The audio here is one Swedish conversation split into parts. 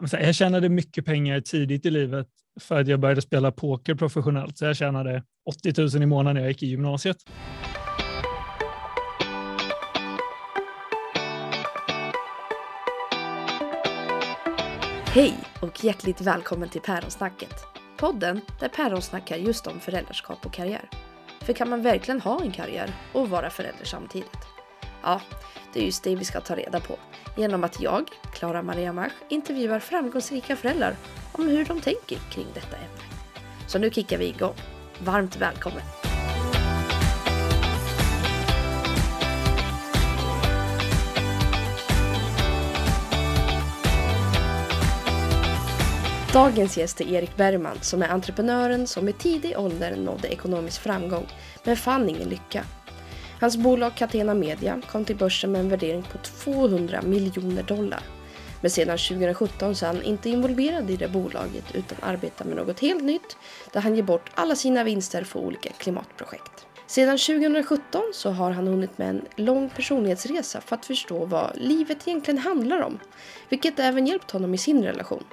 Jag tjänade mycket pengar tidigt i livet för att jag började spela poker professionellt. Så jag tjänade 80 000 i månaden när jag gick i gymnasiet. Hej och hjärtligt välkommen till Päronsnacket. Podden där päron snackar just om föräldraskap och karriär. För kan man verkligen ha en karriär och vara förälder samtidigt? Ja, det är just det vi ska ta reda på genom att jag, Klara Maria Mach, intervjuar framgångsrika föräldrar om hur de tänker kring detta ämne. Så nu kickar vi igång. Varmt välkommen! Dagens gäst är Erik Bergman som är entreprenören som i tidig ålder nådde ekonomisk framgång men fann ingen lycka. Hans bolag Catena Media kom till börsen med en värdering på 200 miljoner dollar. Men sedan 2017 så är han inte involverad i det bolaget utan arbetar med något helt nytt där han ger bort alla sina vinster för olika klimatprojekt. Sedan 2017 så har han hunnit med en lång personlighetsresa för att förstå vad livet egentligen handlar om, vilket även hjälpt honom i sin relation.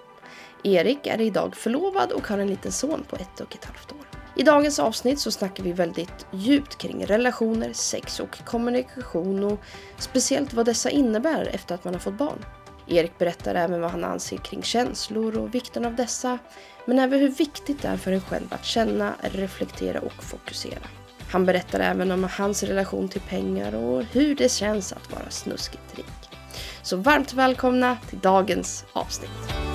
Erik är idag förlovad och har en liten son på ett och ett halvt år. I dagens avsnitt så snackar vi väldigt djupt kring relationer, sex och kommunikation och speciellt vad dessa innebär efter att man har fått barn. Erik berättar även vad han anser kring känslor och vikten av dessa, men även hur viktigt det är för en själv att känna, reflektera och fokusera. Han berättar även om hans relation till pengar och hur det känns att vara snuskigt rik. Så varmt välkomna till dagens avsnitt.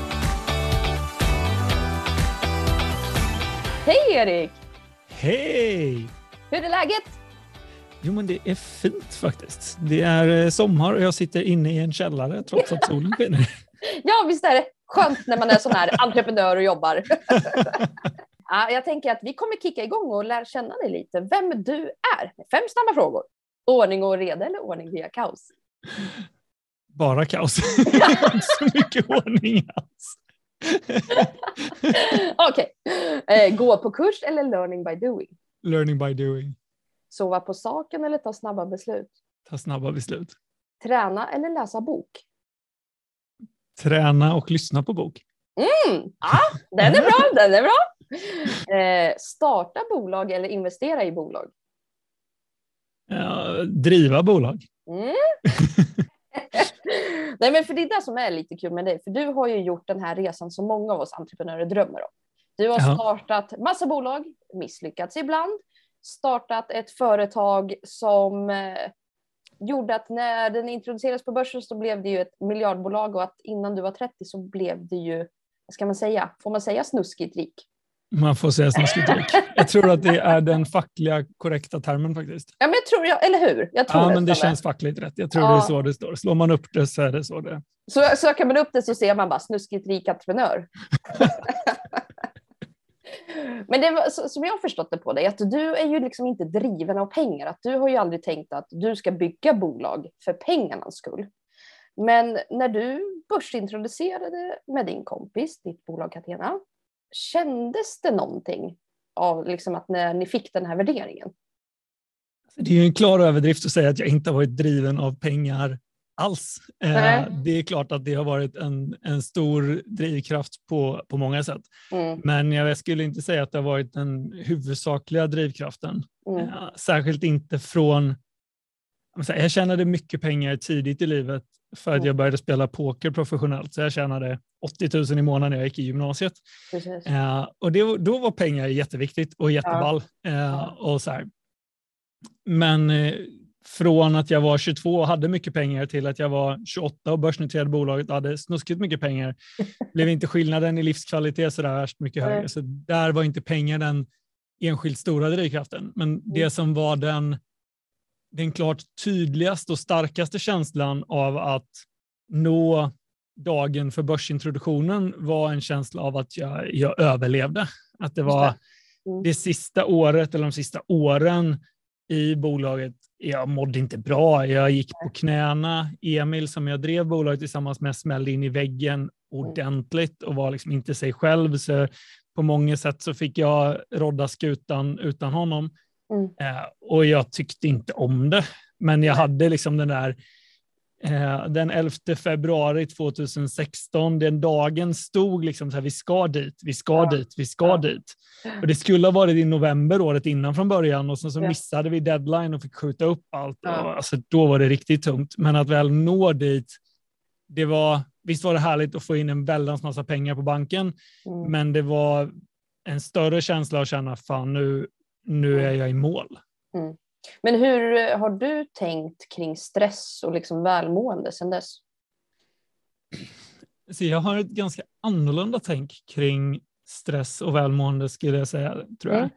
Hej Erik! Hej! Hur är läget? Jo, men det är fint faktiskt. Det är eh, sommar och jag sitter inne i en källare trots att solen skiner. ja, visst är det skönt när man är sån här entreprenör och jobbar. ja, jag tänker att vi kommer kicka igång och lära känna dig lite, vem du är. Fem snabba frågor. Ordning och reda eller ordning via kaos? Bara kaos. Inte så mycket ordning alls. Okej. Okay. Eh, gå på kurs eller learning by doing? Learning by doing. Sova på saken eller ta snabba beslut? Ta snabba beslut. Träna eller läsa bok? Träna och lyssna på bok. Mm, ja, den är bra, den är bra. Eh, starta bolag eller investera i bolag? Ja, driva bolag. Mm. Nej, men för det är det som är lite kul med dig, för du har ju gjort den här resan som många av oss entreprenörer drömmer om. Du har ja. startat massa bolag, misslyckats ibland, startat ett företag som eh, gjorde att när den introducerades på börsen så blev det ju ett miljardbolag och att innan du var 30 så blev det ju, vad ska man säga, får man säga snuskigt rik? Man får säga snuskigt rik. Jag tror att det är den fackliga korrekta termen faktiskt. Ja, men jag tror jag, eller hur? Jag tror ja, men det känns fackligt rätt. Jag tror ja. det är så det står. Slår man upp det så är det så det Så söker man upp det så ser man bara snuskigt rik entreprenör. Men det som jag har förstått det på dig, att du är ju liksom inte driven av pengar. Att du har ju aldrig tänkt att du ska bygga bolag för pengarnas skull. Men när du börsintroducerade med din kompis, ditt bolag Catena, kändes det någonting av liksom att när ni fick den här värderingen? Det är ju en klar överdrift att säga att jag inte har varit driven av pengar alls. Eh, det är klart att det har varit en, en stor drivkraft på, på många sätt. Mm. Men jag skulle inte säga att det har varit den huvudsakliga drivkraften. Mm. Eh, särskilt inte från... Jag tjänade mycket pengar tidigt i livet för att mm. jag började spela poker professionellt. Så jag tjänade 80 000 i månaden när jag gick i gymnasiet. Eh, och det, då var pengar jätteviktigt och jätteball. Eh, och så här. Men eh, från att jag var 22 och hade mycket pengar till att jag var 28 och börsnoterade bolaget och hade snuskigt mycket pengar blev inte skillnaden i livskvalitet så där värst mycket högre. Så där var inte pengar den enskilt stora drivkraften. Men mm. det som var den, den klart tydligaste och starkaste känslan av att nå dagen för börsintroduktionen var en känsla av att jag, jag överlevde. Att det var det. Mm. det sista året eller de sista åren i bolaget jag mådde inte bra. Jag gick på knäna. Emil som jag drev bolaget tillsammans med smällde in i väggen ordentligt och var liksom inte sig själv. Så på många sätt så fick jag rodda skutan utan honom. Mm. Eh, och jag tyckte inte om det. Men jag hade liksom den där Eh, den 11 februari 2016, den dagen stod liksom så här, vi ska dit, vi ska ja. dit, vi ska ja. dit. Och det skulle ha varit i november året innan från början och sen så ja. missade vi deadline och fick skjuta upp allt. Och, alltså, då var det riktigt tungt. Men att väl nå dit, det var, visst var det härligt att få in en väldans massa pengar på banken, mm. men det var en större känsla att känna, fan nu, nu är jag i mål. Mm. Men hur har du tänkt kring stress och liksom välmående sedan dess? Så jag har ett ganska annorlunda tänk kring stress och välmående skulle jag säga. Tror jag. Mm.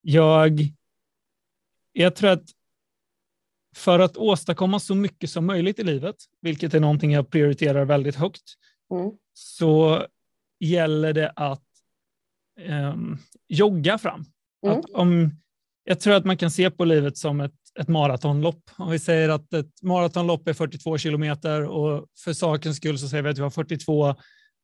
jag, jag tror att för att åstadkomma så mycket som möjligt i livet, vilket är någonting jag prioriterar väldigt högt, mm. så gäller det att um, jogga fram. Mm. Att om, jag tror att man kan se på livet som ett, ett maratonlopp. Om vi säger att ett maratonlopp är 42 kilometer och för sakens skull så säger vi att vi har 42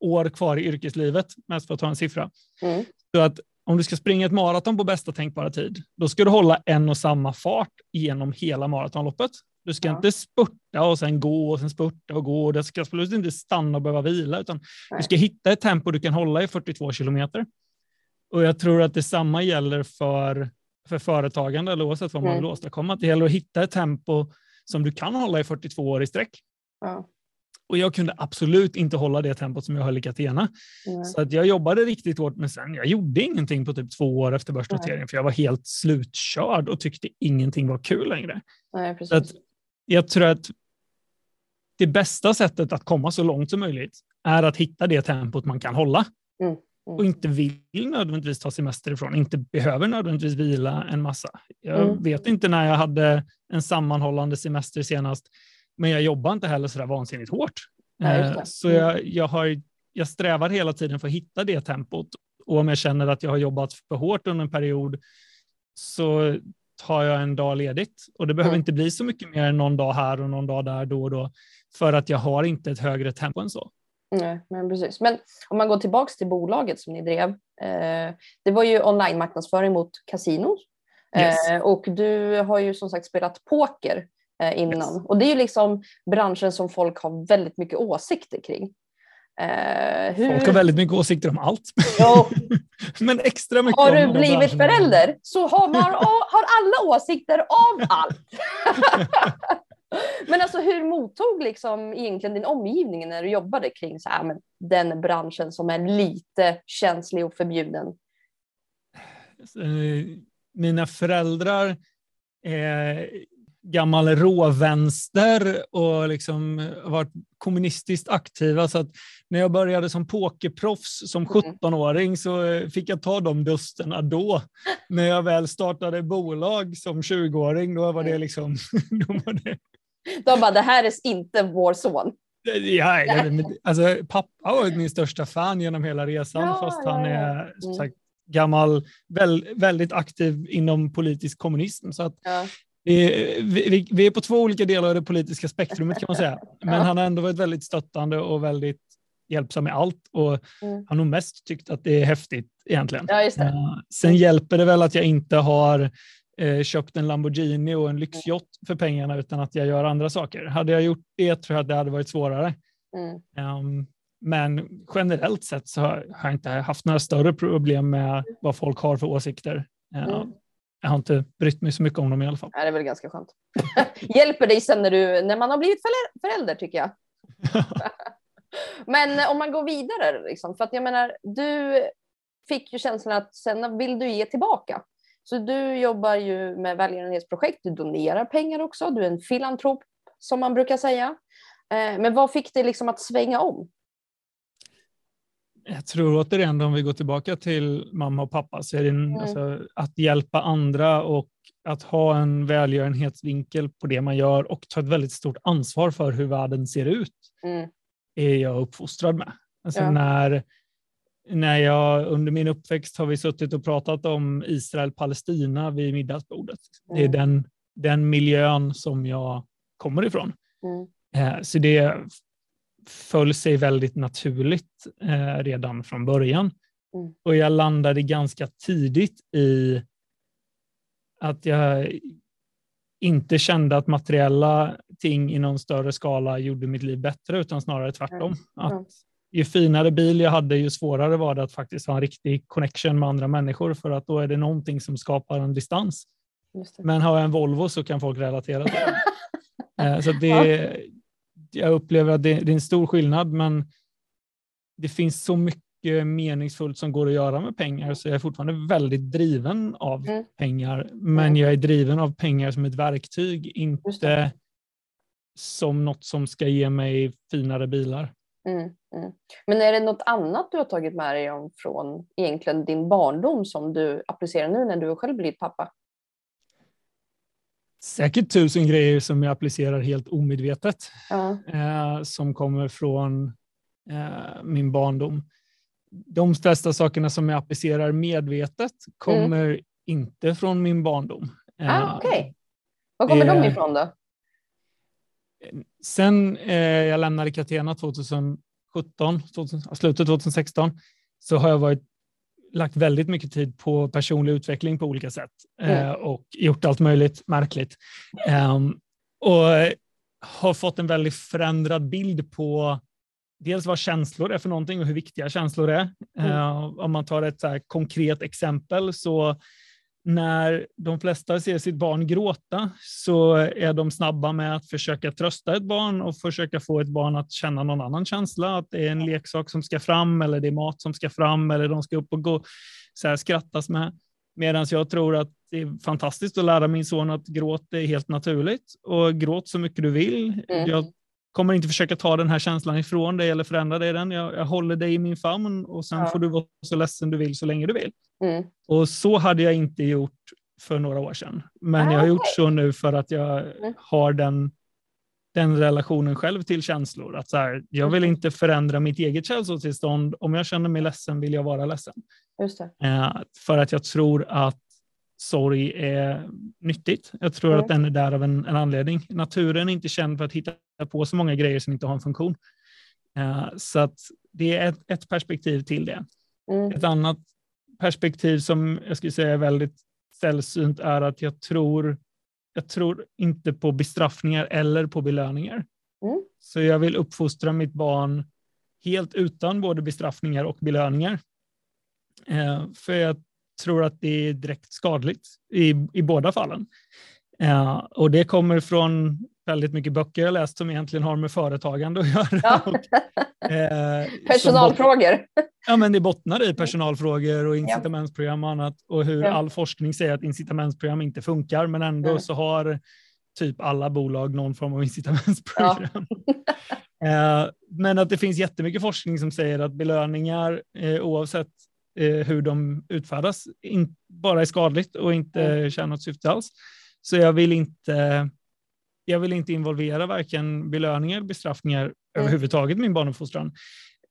år kvar i yrkeslivet, mest för att ta en siffra. Mm. Så att om du ska springa ett maraton på bästa tänkbara tid, då ska du hålla en och samma fart genom hela maratonloppet. Du ska ja. inte spurta och sen gå och sen spurta och gå. Du ska absolut inte stanna och behöva vila, utan Nej. du ska hitta ett tempo du kan hålla i 42 kilometer. Och jag tror att detsamma gäller för för företagande eller oavsett vad man mm. vill åstadkomma. Det gäller att hitta ett tempo som du kan hålla i 42 år i sträck. Ja. Och jag kunde absolut inte hålla det tempot som jag höll i Catena. Mm. Så att jag jobbade riktigt hårt, men sen jag gjorde ingenting på typ två år efter börsnoteringen, mm. för jag var helt slutkörd och tyckte ingenting var kul längre. Nej, så att jag tror att det bästa sättet att komma så långt som möjligt är att hitta det tempot man kan hålla. Mm och mm. inte vill nödvändigtvis ta semester ifrån, inte behöver nödvändigtvis vila en massa. Jag mm. vet inte när jag hade en sammanhållande semester senast, men jag jobbar inte heller så där vansinnigt hårt. Nej, eh, så jag, jag, har, jag strävar hela tiden för att hitta det tempot och om jag känner att jag har jobbat för hårt under en period så tar jag en dag ledigt och det behöver mm. inte bli så mycket mer än någon dag här och någon dag där då och då för att jag har inte ett högre tempo än så. Nej, men precis. Men om man går tillbaka till bolaget som ni drev. Eh, det var ju online marknadsföring mot kasinon. Yes. Eh, och du har ju som sagt spelat poker eh, innan. Yes. Och det är ju liksom branschen som folk har väldigt mycket åsikter kring. Eh, hur... Folk har väldigt mycket åsikter om allt. Ja. Men extra mycket Har du blivit förälder så har man har alla åsikter om allt. Men alltså hur mottog liksom egentligen din omgivning när du jobbade kring så här, men den branschen som är lite känslig och förbjuden? Eh, mina föräldrar är gammal råvänster och liksom varit kommunistiskt aktiva. Så att när jag började som pokerproffs som 17-åring mm. så fick jag ta de dusterna då. När jag väl startade bolag som 20-åring, då var det mm. liksom... Då var det de bara, det här är inte vår son. Ja, alltså, pappa var min största fan genom hela resan, ja, fast han ja, ja. är som mm. sagt, gammal, väl, väldigt aktiv inom politisk kommunism. Så att, vi, vi, vi, är på två olika delar av det politiska spektrumet kan man säga. Men han har ändå varit väldigt stöttande och väldigt hjälpsam med allt och mm. har nog mest tyckt att det är häftigt egentligen. Ja, uh, sen hjälper det väl att jag inte har eh, köpt en Lamborghini och en lyxjott för pengarna utan att jag gör andra saker. Hade jag gjort det tror jag att det hade varit svårare. Mm. Um, men generellt sett så har jag inte haft några större problem med vad folk har för åsikter. Mm. Jag har inte brytt mig så mycket om dem i alla fall. Det är väl ganska skönt. Hjälper dig sen när, du, när man har blivit förälder tycker jag. Men om man går vidare, liksom, för att jag menar, du fick ju känslan att sen vill du ge tillbaka. Så du jobbar ju med välgörenhetsprojekt, du donerar pengar också, du är en filantrop som man brukar säga. Eh, men vad fick dig liksom att svänga om? Jag tror återigen, om vi går tillbaka till mamma och pappa, så är det mm. alltså, att hjälpa andra och att ha en välgörenhetsvinkel på det man gör och ta ett väldigt stort ansvar för hur världen ser ut, mm. Är jag uppfostrad med. Alltså ja. när när jag under min uppväxt har vi suttit och pratat om Israel-Palestina vid middagsbordet. Mm. Det är mm. den, den miljön som jag kommer ifrån. Mm. Eh, så det föll sig väldigt naturligt eh, redan från början. Mm. Och jag landade ganska tidigt i att jag inte kände att materiella ting i någon större skala gjorde mitt liv bättre, utan snarare tvärtom. Att ju finare bil jag hade, ju svårare var det att faktiskt ha en riktig connection med andra människor, för att då är det någonting som skapar en distans. Men har jag en Volvo så kan folk relatera till det. Eh, så det, jag upplever att det, det är en stor skillnad, men det finns så mycket meningsfullt som går att göra med pengar, så jag är fortfarande väldigt driven av mm. pengar. Men mm. jag är driven av pengar som ett verktyg, inte som något som ska ge mig finare bilar. Mm, mm. Men är det något annat du har tagit med dig om från egentligen din barndom som du applicerar nu när du själv blivit pappa? Säkert tusen grejer som jag applicerar helt omedvetet, ja. eh, som kommer från eh, min barndom de flesta sakerna som jag applicerar medvetet kommer mm. inte från min barndom. Ah, eh, okay. Var kommer det, de ifrån då? Sen eh, jag lämnade Catena 2017, 2000, slutet 2016, så har jag varit, lagt väldigt mycket tid på personlig utveckling på olika sätt eh, mm. och gjort allt möjligt märkligt. Um, och har fått en väldigt förändrad bild på dels vad känslor är för någonting och hur viktiga känslor är. Mm. Uh, om man tar ett så konkret exempel så när de flesta ser sitt barn gråta så är de snabba med att försöka trösta ett barn och försöka få ett barn att känna någon annan känsla, att det är en leksak som ska fram eller det är mat som ska fram eller de ska upp och gå, så här, skrattas med. Medan jag tror att det är fantastiskt att lära min son att gråt är helt naturligt och gråt så mycket du vill. Mm. Jag kommer inte försöka ta den här känslan ifrån dig eller förändra dig den. Jag, jag håller dig i min famn och sen ja. får du vara så ledsen du vill så länge du vill. Mm. Och så hade jag inte gjort för några år sedan. Men ah, jag har gjort så nu för att jag mm. har den, den relationen själv till känslor. Att så här, jag vill mm. inte förändra mitt eget känslotillstånd. Om jag känner mig ledsen vill jag vara ledsen. Eh, för att jag tror att sorg är nyttigt. Jag tror mm. att den är där av en, en, anledning. Naturen är inte känd för att hitta på så många grejer som inte har en funktion. Uh, så att det är ett, ett perspektiv till det. Mm. Ett annat perspektiv som jag skulle säga är väldigt sällsynt är att jag tror, jag tror inte på bestraffningar eller på belöningar. Mm. Så jag vill uppfostra mitt barn helt utan både bestraffningar och belöningar. Uh, för jag tror att det är direkt skadligt i, i båda fallen. Uh, och det kommer från väldigt mycket böcker jag läst som egentligen har med företagande att göra. Ja. Och, uh, Personalfrågor. ja, men det bottnar i personalfrågor och incitamentsprogram och annat och hur ja. all forskning säger att incitamentsprogram inte funkar, men ändå mm. så har typ alla bolag någon form av incitamentsprogram. Ja. uh, men att det finns jättemycket forskning som säger att belöningar, oavsett eh, hur de utfärdas in, bara är skadligt och inte mm. tjänar något syfte alls. Så jag vill inte, jag vill inte involvera varken belöningar eller bestraffningar mm. överhuvudtaget i min barnuppfostran.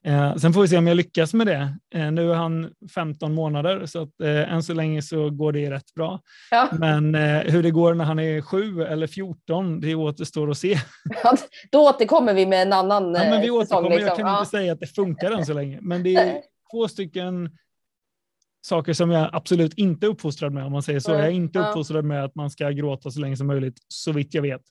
Eh, sen får vi se om jag lyckas med det. Eh, nu är han 15 månader så att eh, än så länge så går det rätt bra. Ja. Men eh, hur det går när han är 7 eller 14, det återstår att se. Ja, då återkommer vi med en annan ja, men vi eh, återkommer. Liksom. Jag kan ja. inte säga att det funkar än så länge, men det är två stycken saker som jag absolut inte är uppfostrad med, om man säger så. Mm. Jag är inte uppfostrad med att man ska gråta så länge som möjligt, så vitt jag vet.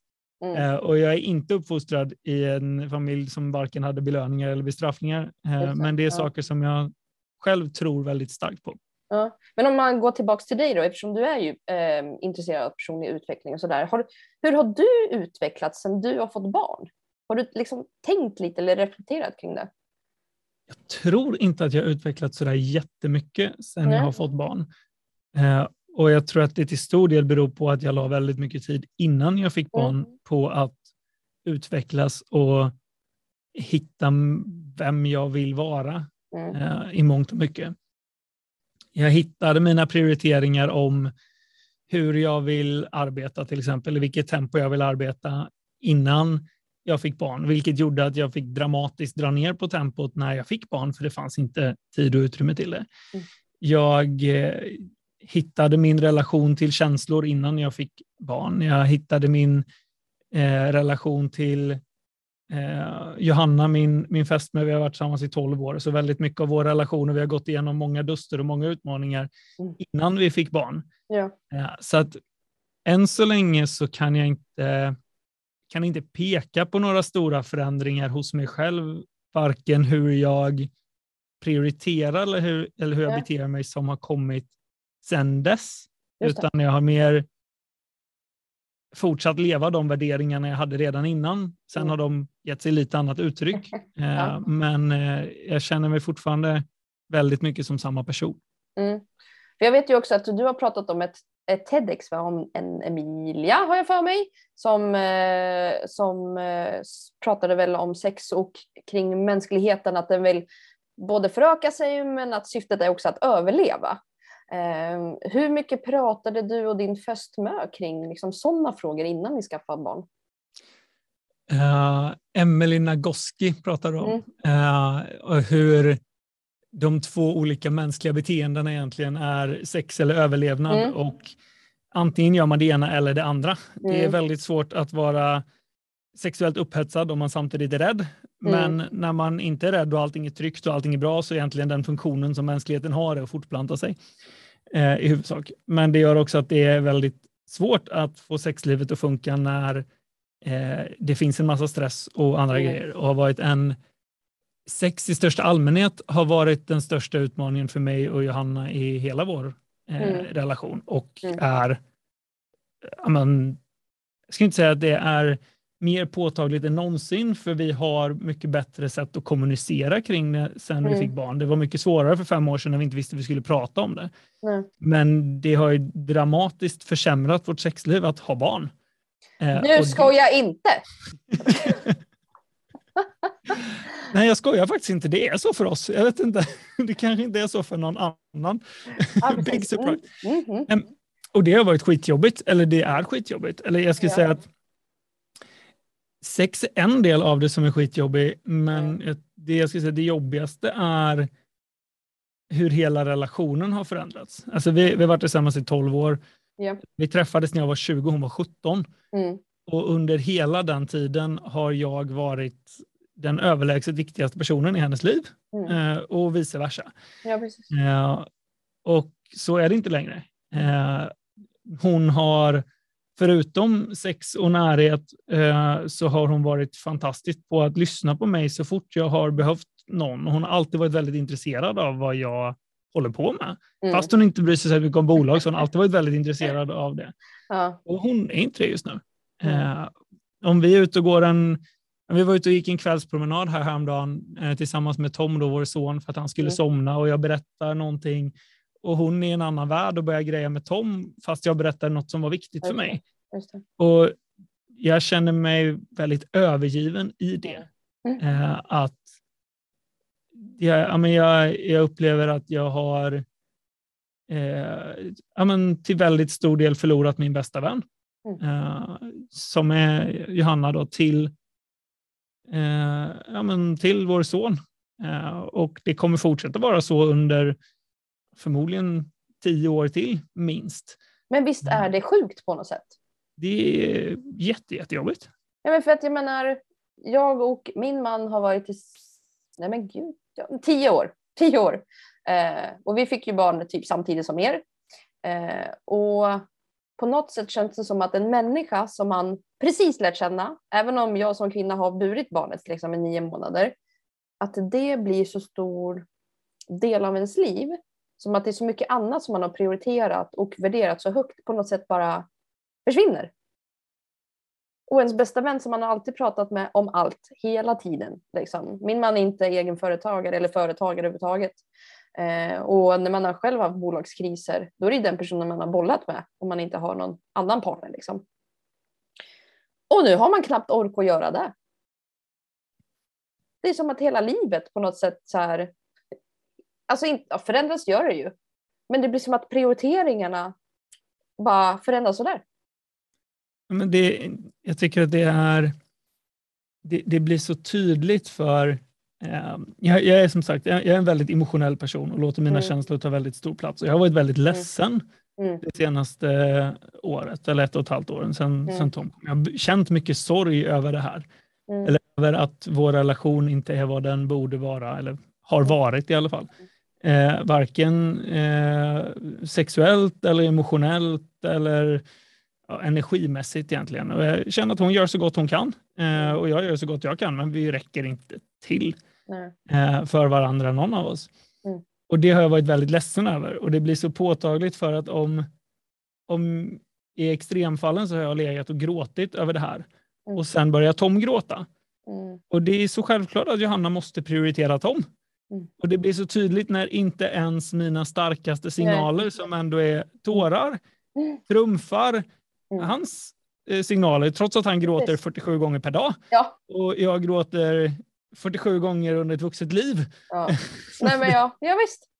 Mm. Eh, och jag är inte uppfostrad i en familj som varken hade belöningar eller bestraffningar. Eh, men det är saker som jag själv tror väldigt starkt på. Ja. Men om man går tillbaka till dig då, eftersom du är ju eh, intresserad av personlig utveckling och sådär. hur har du utvecklats sedan du har fått barn? Har du liksom tänkt lite eller reflekterat kring det? Jag tror inte att jag utvecklats sådär jättemycket sedan Nej. jag har fått barn. Eh, och jag tror att det till stor del beror på att jag la väldigt mycket tid innan jag fick barn mm. på att utvecklas och hitta vem jag vill vara mm. eh, i mångt och mycket. Jag hittade mina prioriteringar om hur jag vill arbeta till exempel, i vilket tempo jag vill arbeta innan jag fick barn, vilket gjorde att jag fick dramatiskt dra ner på tempot när jag fick barn, för det fanns inte tid och utrymme till det. Mm. Jag eh, hittade min relation till känslor innan jag fick barn. Jag hittade min eh, relation till eh, Johanna, min, min fästmö. Vi har varit tillsammans i 12 år, så väldigt mycket av vår relation och vi har gått igenom många duster och många utmaningar mm. innan vi fick barn. Ja. Eh, så att än så länge så kan jag inte, kan inte peka på några stora förändringar hos mig själv, varken hur jag prioriterar eller hur, eller hur jag beter mig som har kommit sedan dess. Utan jag har mer fortsatt leva de värderingarna jag hade redan innan. Sen mm. har de gett sig lite annat uttryck. ja. Eh, men eh, jag känner mig fortfarande väldigt mycket som samma person. Mm. För jag vet ju också att du har pratat om ett, ett TEDx, va? om en Emilia har jag för mig, som, eh, som pratade väl om sex och kring mänskligheten, att den vill både föröka sig men att syftet är också att överleva. Eh, hur mycket pratade du och din fästmö kring liksom, sådana frågor innan ni skaffade barn? Uh, Emelie Nagoski pratade om mm. uh, hur de två olika mänskliga beteendena egentligen är sex eller överlevnad mm. och antingen gör man det ena eller det andra. Mm. Det är mm. väldigt svårt att vara sexuellt upphetsad om man samtidigt är rädd. Men mm. när man inte är rädd och allting är tryggt och allting är bra så är egentligen den funktionen som mänskligheten har är att fortplanta sig eh, i huvudsak. Men det gör också att det är väldigt svårt att få sexlivet att funka när eh, det finns en massa stress och andra mm. grejer och har varit en Sex i största allmänhet har varit den största utmaningen för mig och Johanna i hela vår eh, mm. relation och mm. är, jag ska inte säga att det är mer påtagligt än någonsin för vi har mycket bättre sätt att kommunicera kring det sen mm. vi fick barn. Det var mycket svårare för fem år sedan när vi inte visste vi skulle prata om det. Men det har ju dramatiskt försämrat vårt sexliv att ha barn. Eh, nu skojar jag inte! Nej, jag skojar faktiskt inte. Det är så för oss. Jag vet inte. Det kanske inte är så för någon annan. Big surprise. Mm. Mm. Um, och det har varit skitjobbigt, eller det är skitjobbigt. Eller jag skulle ja. säga att sex är en del av det som är skitjobbig, men mm. det, jag ska säga, det jobbigaste är hur hela relationen har förändrats. Alltså vi, vi har varit tillsammans i 12 år. Yeah. Vi träffades när jag var 20 hon var 17. Mm. Och under hela den tiden har jag varit den överlägset viktigaste personen i hennes liv mm. eh, och vice versa. Ja, eh, och så är det inte längre. Eh, hon har förutom sex och närhet så har hon varit fantastisk på att lyssna på mig så fort jag har behövt någon. Hon har alltid varit väldigt intresserad av vad jag håller på med. Mm. Fast hon inte bryr sig så mycket om bolag så har hon alltid varit väldigt intresserad av det. Ja. Och hon är inte det just nu. Mm. Eh, om vi är ute och går en vi var ute och gick en kvällspromenad här häromdagen eh, tillsammans med Tom, då, vår son, för att han skulle mm. somna och jag berättar någonting och hon är i en annan värld och börjar greja med Tom fast jag berättar något som var viktigt för mig. Och jag känner mig väldigt övergiven i det. Mm. Eh, att jag, ja, men jag, jag upplever att jag har eh, ja, men till väldigt stor del förlorat min bästa vän. Mm. Eh, som är Johanna då, till, eh, ja, men till vår son. Eh, och det kommer fortsätta vara så under förmodligen tio år till minst. Men visst är det sjukt på något sätt? Det är jätte, jättejobbigt. Ja, men för att jag menar, jag och min man har varit i, nej men gud, tio år. Tio år. Eh, och vi fick ju barn typ samtidigt som er. Eh, och på något sätt känns det som att en människa som man precis lärt känna, även om jag som kvinna har burit barnet liksom i nio månader, att det blir så stor del av ens liv som att det är så mycket annat som man har prioriterat och värderat så högt på något sätt bara försvinner. Och ens bästa vän som man har alltid pratat med om allt hela tiden. Liksom. Min man är inte egenföretagare eller företagare överhuvudtaget. Eh, och när man har själv haft bolagskriser då är det den personen man har bollat med om man inte har någon annan partner. Liksom. Och nu har man knappt ork att göra det. Det är som att hela livet på något sätt så här, alltså inte, förändras gör det ju. Men det blir som att prioriteringarna bara förändras sådär. Men det, jag tycker att det är det, det blir så tydligt för eh, jag, jag, är som sagt jag, är en väldigt emotionell person och låter mina mm. känslor ta väldigt stor plats. Och jag har varit väldigt mm. ledsen mm. Det senaste året, eller ett och ett halvt åren sedan, mm. sedan Tom. Jag har känt mycket sorg över det här. Mm. Eller över att vår relation inte är vad den borde vara, eller har mm. varit i alla fall. Eh, varken eh, sexuellt eller emotionellt eller energimässigt egentligen. Och jag känner att hon gör så gott hon kan eh, och jag gör så gott jag kan, men vi räcker inte till eh, för varandra, någon av oss. Mm. Och det har jag varit väldigt ledsen över och det blir så påtagligt för att om, om i extremfallen så har jag legat och gråtit över det här mm. och sen börjar Tom gråta. Mm. Och det är så självklart att Johanna måste prioritera Tom. Mm. Och det blir så tydligt när inte ens mina starkaste signaler som ändå är tårar mm. trumfar mm. hans eh, signaler trots att han gråter 47 gånger per dag. Ja. Och jag gråter 47 gånger under ett vuxet liv. Ja. Nej men ja, ja visst.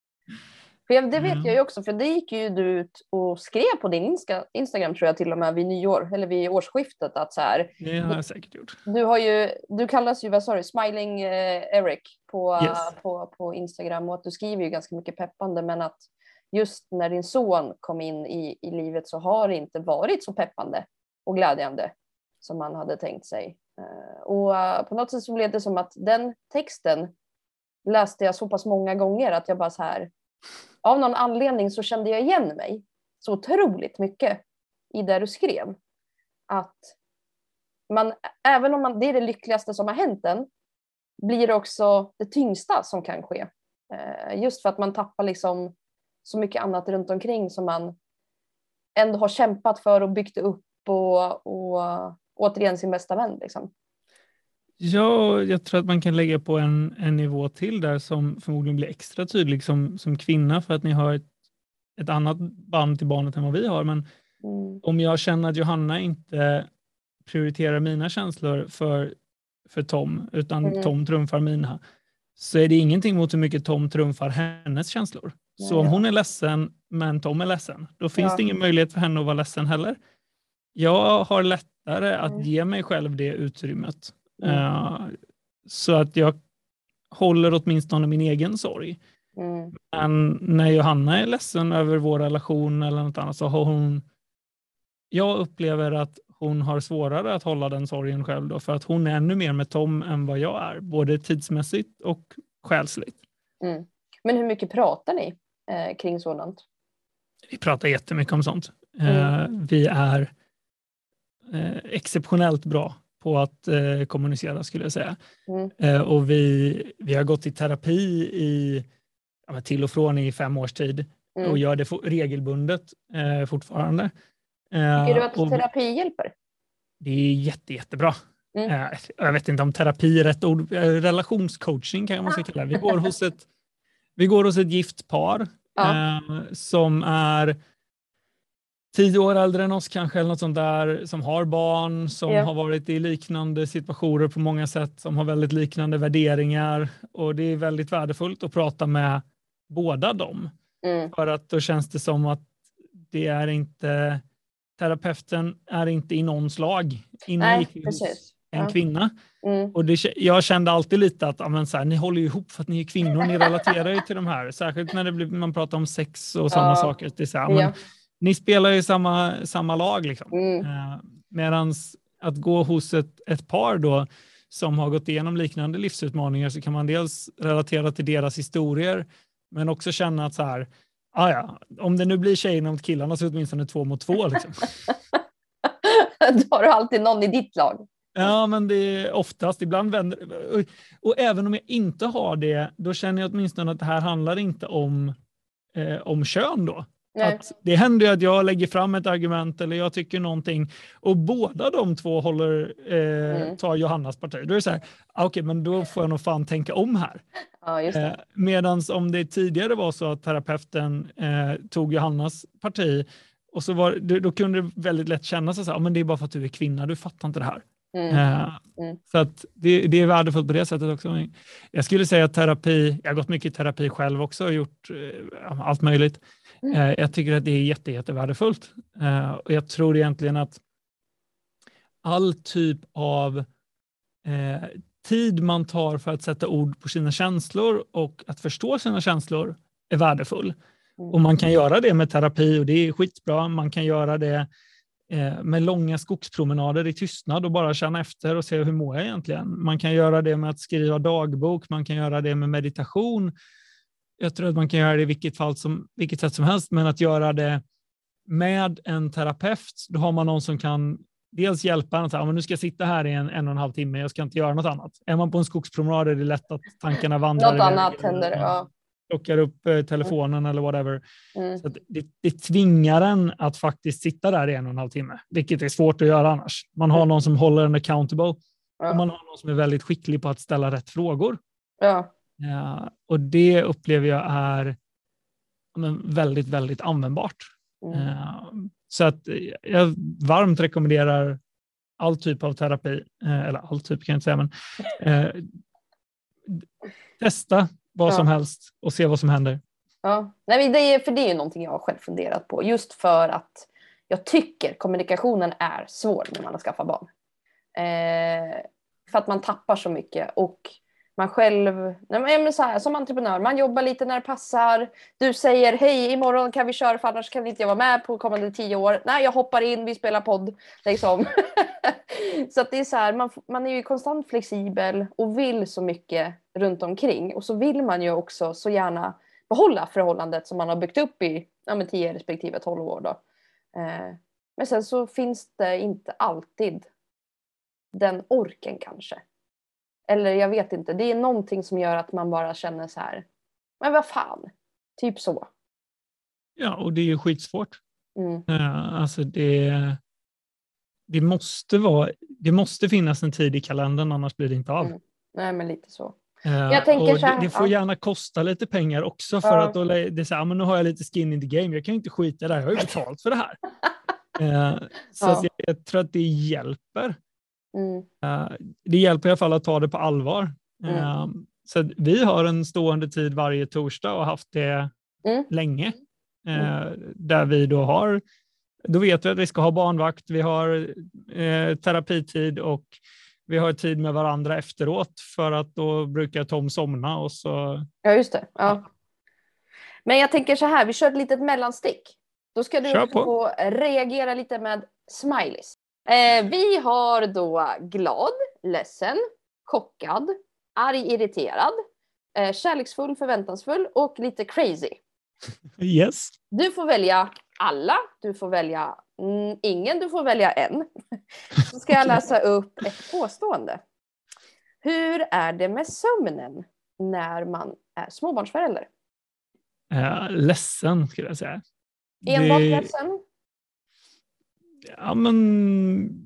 För det vet mm. jag ju också, för det gick ju du ut och skrev på din Instagram tror jag till och med vid nyår, eller vid årsskiftet att så här. Det har jag säkert gjort. Du har ju, du kallas ju, vad sa du, Smiling eh, Eric på, yes. på, på Instagram och att du skriver ju ganska mycket peppande men att just när din son kom in i, i livet så har det inte varit så peppande och glädjande som man hade tänkt sig. Eh, och på något sätt så blev det som att den texten läste jag så pass många gånger att jag bara så här av någon anledning så kände jag igen mig så otroligt mycket i det du skrev. Att man, även om man, det är det lyckligaste som har hänt en, blir det också det tyngsta som kan ske. Eh, just för att man tappar liksom så mycket annat runt omkring som man ändå har kämpat för och byggt upp och, och återigen sin bästa vän. Liksom. Ja, jag tror att man kan lägga på en, en nivå till där som förmodligen blir extra tydlig som, som kvinna för att ni har ett, ett annat band till barnet än vad vi har. Men mm. om jag känner att Johanna inte prioriterar mina känslor för, för Tom, utan mm. Tom trumfar mina, så är det ingenting mot hur mycket Tom trumfar hennes känslor. Ja, så om hon är ledsen, men Tom är ledsen, då finns ja. det ingen möjlighet för henne att vara ledsen heller. Jag har lättare att mm. ge mig själv det utrymmet Mm. Uh, så att jag håller åtminstone min egen sorg. Mm. Men när Johanna är ledsen över vår relation eller något annat så har hon, jag upplever att hon har svårare att hålla den sorgen själv då, för att hon är ännu mer med Tom än vad jag är, både tidsmässigt och själsligt. Mm. Men hur mycket pratar ni eh, kring sådant? Vi pratar jättemycket om sånt. Eh, mm. vi är eh, exceptionellt bra på att eh, kommunicera skulle jag säga. Mm. Eh, och vi, vi har gått i terapi i, ja, till och från i fem års tid mm. och gör det regelbundet eh, fortfarande. Eh, Tycker du att och, terapi hjälper? Det är jätte, jättebra. Mm. Eh, jag vet inte om terapi är rätt ord, relationscoaching kan man ska kalla det. Vi går hos ett, vi går hos ett gift par ja. som är tio år äldre än oss kanske, eller något sånt där, som har barn, som ja. har varit i liknande situationer på många sätt, som har väldigt liknande värderingar. Och det är väldigt värdefullt att prata med båda dem. Mm. För att då känns det som att det är inte, terapeuten är inte i någons lag inne Nej, hos en ja. kvinna. Mm. Och det, jag kände alltid lite att amen, så här, ni håller ihop för att ni är kvinnor, ni relaterar ju till de här. Särskilt när det blir, man pratar om sex och sådana ja. saker. Det är så här, men, ni spelar ju samma, samma lag. Liksom. Mm. Eh, Medan att gå hos ett, ett par då som har gått igenom liknande livsutmaningar så kan man dels relatera till deras historier men också känna att så här, ah ja, om det nu blir tjejerna mot killarna så är det åtminstone två mot två. Liksom. då har du alltid någon i ditt lag. Ja, men det är oftast. Ibland vänder och, och även om jag inte har det, då känner jag åtminstone att det här handlar inte om, eh, om kön då. Att det händer ju att jag lägger fram ett argument eller jag tycker någonting och båda de två håller, eh, mm. tar Johannas parti. Då är det så här, ah, okej, okay, men då får jag nog fan tänka om här. Ja, eh, Medan om det tidigare var så att terapeuten eh, tog Johannas parti och så var, då kunde det väldigt lätt kännas så här, ah, men det är bara för att du är kvinna, du fattar inte det här. Mm. Eh, mm. Så att det, det, är värdefullt på det sättet också. Jag skulle säga att terapi, jag har gått mycket i terapi själv också och gjort eh, allt möjligt. Mm. Eh, jag tycker att det är jätte, jättevärdefullt. Eh, och jag tror egentligen att all typ av eh, tid man tar för att sätta ord på sina känslor och att förstå sina känslor är värdefull. Och man kan göra det med terapi och det är skitbra. Man kan göra det med långa skogspromenader i tystnad och bara känna efter och se hur mår jag egentligen. Man kan göra det med att skriva dagbok, man kan göra det med meditation jag tror att man kan göra det i vilket, fall som, vilket sätt som helst, men att göra det med en terapeut, då har man någon som kan dels hjälpa en att säga, nu ska jag sitta här i en, en och en halv timme, jag ska inte göra något annat. Är man på en skogspromenad är det lätt att tankarna vandrar. något annat händer, ja. Plockar upp eh, telefonen mm. eller whatever. Mm. Så det, det tvingar en att faktiskt sitta där i en och en halv timme, vilket är svårt att göra annars. Man har mm. någon som håller en accountable ja. och man har någon som är väldigt skicklig på att ställa rätt frågor. Ja. Ja och det upplever jag är men, väldigt, väldigt användbart. Mm. Uh, så att jag varmt rekommenderar all typ av terapi, uh, eller all typ kan jag inte säga, men uh, testa vad ja. som helst och se vad som händer. Ja, Nej, det är, för det är ju någonting jag har själv funderat på, just för att jag tycker kommunikationen är svår när man har skaffat barn. Eh, för att man tappar så mycket och man själv, nej men så här, som entreprenör, man jobbar lite när det passar. Du säger hej, imorgon kan vi köra för annars kan inte jag vara med på kommande tio år. Nej, jag hoppar in, vi spelar podd. Liksom. så att det är så här, man, man är ju konstant flexibel och vill så mycket runt omkring. Och så vill man ju också så gärna behålla förhållandet som man har byggt upp i ja, 10 respektive 12 år. Då. Eh, men sen så finns det inte alltid den orken kanske. Eller jag vet inte, det är någonting som gör att man bara känner så här, men vad fan, typ så. Ja, och det är ju skitsvårt. Mm. Uh, alltså det, det, måste vara, det måste finnas en tid i kalendern, annars blir det inte av. Mm. Nej, men lite så. Uh, jag tänker så här, det, det, får gärna kosta lite pengar också för ja. att då, det är så här, men nu har jag lite skin in the game, jag kan ju inte skita där, jag har ju betalt för det här. uh, så ja. jag, jag, tror att det hjälper. Mm. Uh, det hjälper i alla fall att ta det på allvar. Mm. Uh, så vi har en stående tid varje torsdag och haft det mm. länge. Uh, där vi då har, då vet vi att vi ska ha barnvakt, vi har terapitid och vi har tid med varandra efteråt för att då brukar Tom somna och så. Ja, just det. Ja. Men jag tänker så här, vi kör ett litet mellanstick. Då ska du få reagera lite med smileys. Eh, vi har då glad, ledsen, chockad, arg, irriterad, eh, kärleksfull, förväntansfull och lite crazy. Yes. Du får välja alla, du får välja mm, ingen, du får välja en. Så ska jag läsa upp ett påstående. Hur är det med sömnen när man är småbarnsförälder? Uh, ledsen skulle jag säga. Enbart det... ledsen? Ja, men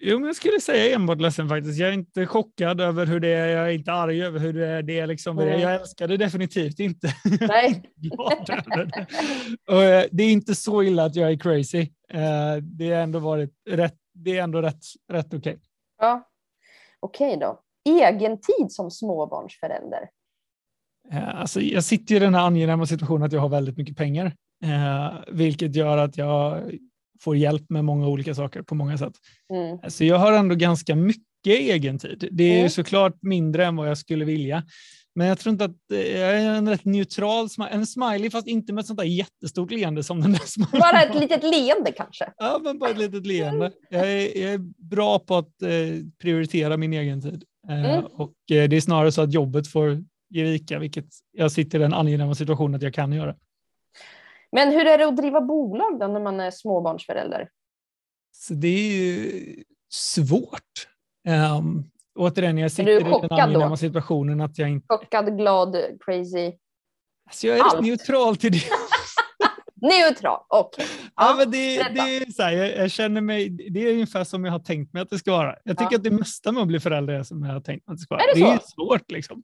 Jo, men jag skulle säga enbart ledsen faktiskt. Jag är inte chockad över hur det är. Jag är inte arg över hur det är. Liksom. Mm. Jag älskar det definitivt inte. Nej. det. Och, eh, det är inte så illa att jag är crazy. Eh, det är ändå varit rätt. Det är ändå rätt, rätt okej. Okay. Ja, okej okay då. Egen tid som småbarnsförälder? Eh, alltså, jag sitter i den här angenäma situationen att jag har väldigt mycket pengar, vilket gör att jag får hjälp med många olika saker på många sätt. Mm. Så jag har ändå ganska mycket egen tid. Det är mm. såklart mindre än vad jag skulle vilja. Men jag tror inte att jag är en rätt neutral en smiley, fast inte med ett sånt där jättestort leende som den där smileyn. Bara ett litet leende kanske? Ja, men bara ett litet leende. Jag är, jag är bra på att eh, prioritera min egen tid. Eh, mm. Och eh, det är snarare så att jobbet får ge vika, vilket jag sitter i den angenäma situationen att jag kan göra. Men hur är det att driva bolag då när man är småbarnsförälder? Så det är ju svårt. Um, återigen, jag sitter i den angenäma situationen att jag inte... Chockad, glad, crazy? Alltså jag är Allt. neutral till det. neutral, okej. Okay. Ja, ja, det, det är så här, jag, jag, känner mig, det är ungefär som jag har tänkt mig att det ska vara. Jag tycker ja. att det mesta med att bli förälder är som jag har tänkt mig att det ska vara. Är det, det är svårt liksom.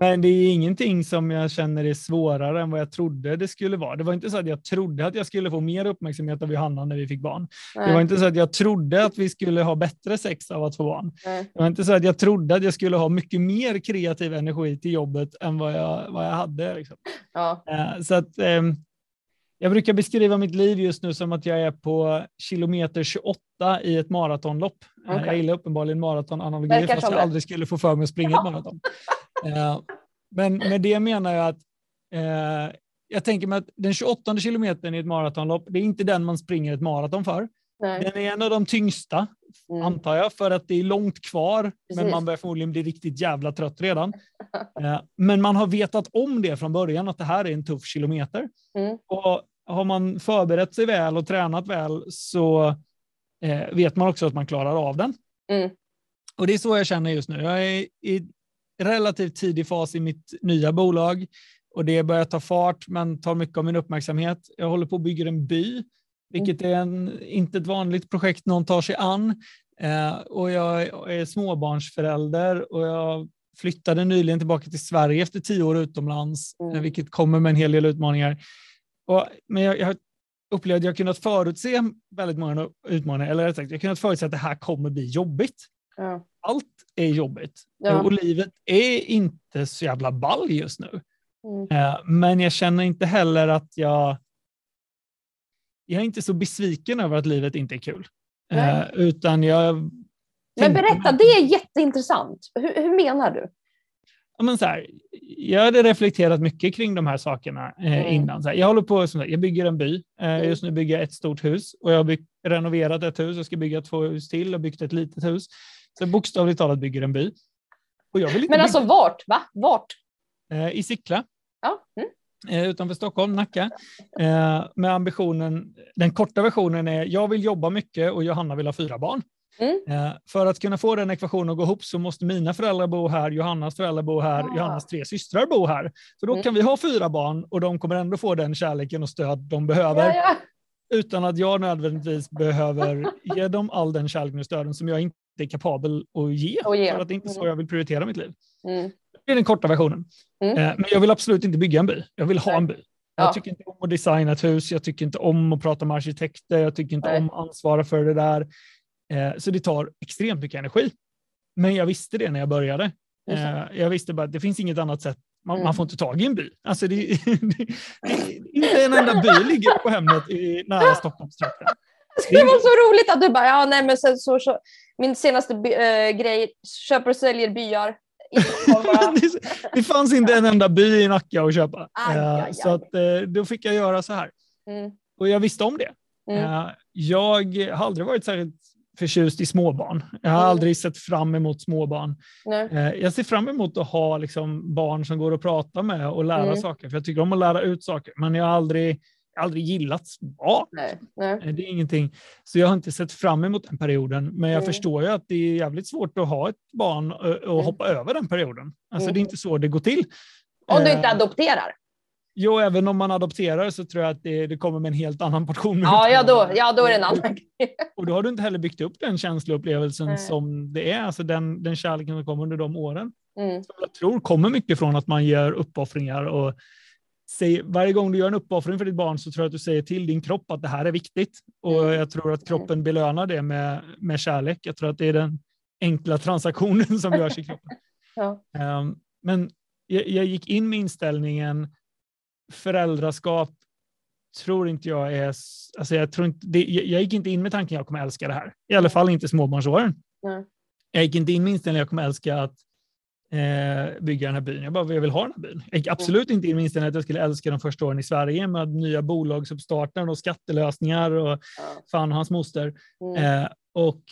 Men det är ingenting som jag känner är svårare än vad jag trodde det skulle vara. Det var inte så att jag trodde att jag skulle få mer uppmärksamhet av Johanna när vi fick barn. Nej. Det var inte så att jag trodde att vi skulle ha bättre sex av att få barn. Nej. Det var inte så att jag trodde att jag skulle ha mycket mer kreativ energi till jobbet än vad jag, vad jag hade. Liksom. Ja. Eh, så att, ehm, jag brukar beskriva mitt liv just nu som att jag är på kilometer 28 i ett maratonlopp. Eh, okay. Jag gillar uppenbarligen maratonanalogier fast jag aldrig skulle få för mig att springa ett maraton. Eh, men med det menar jag att eh, jag tänker mig att den 28 kilometern i ett maratonlopp, det är inte den man springer ett maraton för. Nej. Den är en av de tyngsta, mm. antar jag, för att det är långt kvar, Precis. men man börjar förmodligen bli riktigt jävla trött redan. Men man har vetat om det från början, att det här är en tuff kilometer. Mm. Och har man förberett sig väl och tränat väl så eh, vet man också att man klarar av den. Mm. Och det är så jag känner just nu. Jag är i relativt tidig fas i mitt nya bolag och det börjar ta fart men tar mycket av min uppmärksamhet. Jag håller på att bygga en by, vilket är en, inte ett vanligt projekt någon tar sig an. Eh, och jag är småbarnsförälder och jag flyttade nyligen tillbaka till Sverige efter tio år utomlands, mm. vilket kommer med en hel del utmaningar. Och, men jag, jag upplevde att jag kunnat förutse väldigt många utmaningar, eller rätt sagt, jag kunnat förutse att det här kommer bli jobbigt. Ja. Allt är jobbigt ja. och livet är inte så jävla ball just nu. Mm. Eh, men jag känner inte heller att jag... Jag är inte så besviken över att livet inte är kul. Nej. Eh, utan jag... Men berätta, det är jätteintressant. Hur, hur menar du? Men så här, jag hade reflekterat mycket kring de här sakerna eh, mm. innan. Så här, jag håller på, som jag bygger en by. Eh, mm. Just nu bygger jag ett stort hus och jag har byggt, renoverat ett hus. Jag ska bygga två hus till och byggt ett litet hus. Så bokstavligt talat bygger en by. Och jag vill inte men alltså bygga... vart? Va? Vart? Eh, I Sickla. Ja. Mm. Eh, utanför Stockholm, Nacka. Eh, med ambitionen, den korta versionen är jag vill jobba mycket och Johanna vill ha fyra barn. Mm. Eh, för att kunna få den ekvationen att gå ihop så måste mina föräldrar bo här, Johannas föräldrar bo här, ah. Johannas tre systrar bo här. Så då mm. kan vi ha fyra barn och de kommer ändå få den kärleken och stöd de behöver. Ja, ja. Utan att jag nödvändigtvis behöver ge dem all den kärleken och stöden som jag inte är kapabel att ge. Och ge. För att det är inte så mm. jag vill prioritera mitt liv. Mm. Det är den korta versionen. Mm. Eh, men jag vill absolut inte bygga en by. Jag vill ha en by. Jag ja. tycker inte om att designa ett hus. Jag tycker inte om att prata med arkitekter. Jag tycker inte Nej. om att ansvara för det där. Eh, så det tar extremt mycket energi. Men jag visste det när jag började. Eh, jag visste bara att det finns inget annat sätt. Man, mm. man får inte tag i en by. Alltså det, det, det, inte en enda by ligger på Hemnet i nära Stockholmstrakten. Det var så roligt att du bara, ja nej men sen så, så min senaste äh, grej, köper och säljer byar. det fanns inte en enda by i Nacka att köpa. Aj, aj, aj. Så att, då fick jag göra så här. Mm. Och jag visste om det. Mm. Jag har aldrig varit särskilt förtjust i småbarn. Jag har mm. aldrig sett fram emot småbarn. Nej. Eh, jag ser fram emot att ha liksom barn som går att prata med och lära mm. saker, för jag tycker om att lära ut saker, men jag har aldrig, aldrig gillat barn. Nej. Nej. Eh, det är ingenting. Så jag har inte sett fram emot den perioden, men jag mm. förstår ju att det är jävligt svårt att ha ett barn och mm. hoppa över den perioden. Alltså det är mm. inte så det går till. Om du inte eh, adopterar? Jo, även om man adopterar så tror jag att det, det kommer med en helt annan portion. Ja, ja, då, ja, då är det en annan grej. Och då har du inte heller byggt upp den känsloupplevelsen mm. som det är, alltså den, den kärleken som kommer under de åren. Mm. Som jag tror kommer mycket från att man gör uppoffringar och säger, varje gång du gör en uppoffring för ditt barn så tror jag att du säger till din kropp att det här är viktigt. Och mm. jag tror att kroppen mm. belönar det med, med kärlek. Jag tror att det är den enkla transaktionen som görs i kroppen. ja. um, men jag, jag gick in med inställningen föräldraskap tror inte jag är... Alltså jag, tror inte, det, jag gick inte in med tanken att jag kommer älska det här. I alla fall inte småbarnsåren. Mm. Jag gick inte in med inställningen att jag kommer älska att eh, bygga den här byn. Jag bara, jag vill ha den här byn. Jag gick absolut mm. inte in med inställningen att jag skulle älska de första åren i Sverige med nya bolagsuppstarter och skattelösningar och mm. fan och hans moster. Mm. Eh, och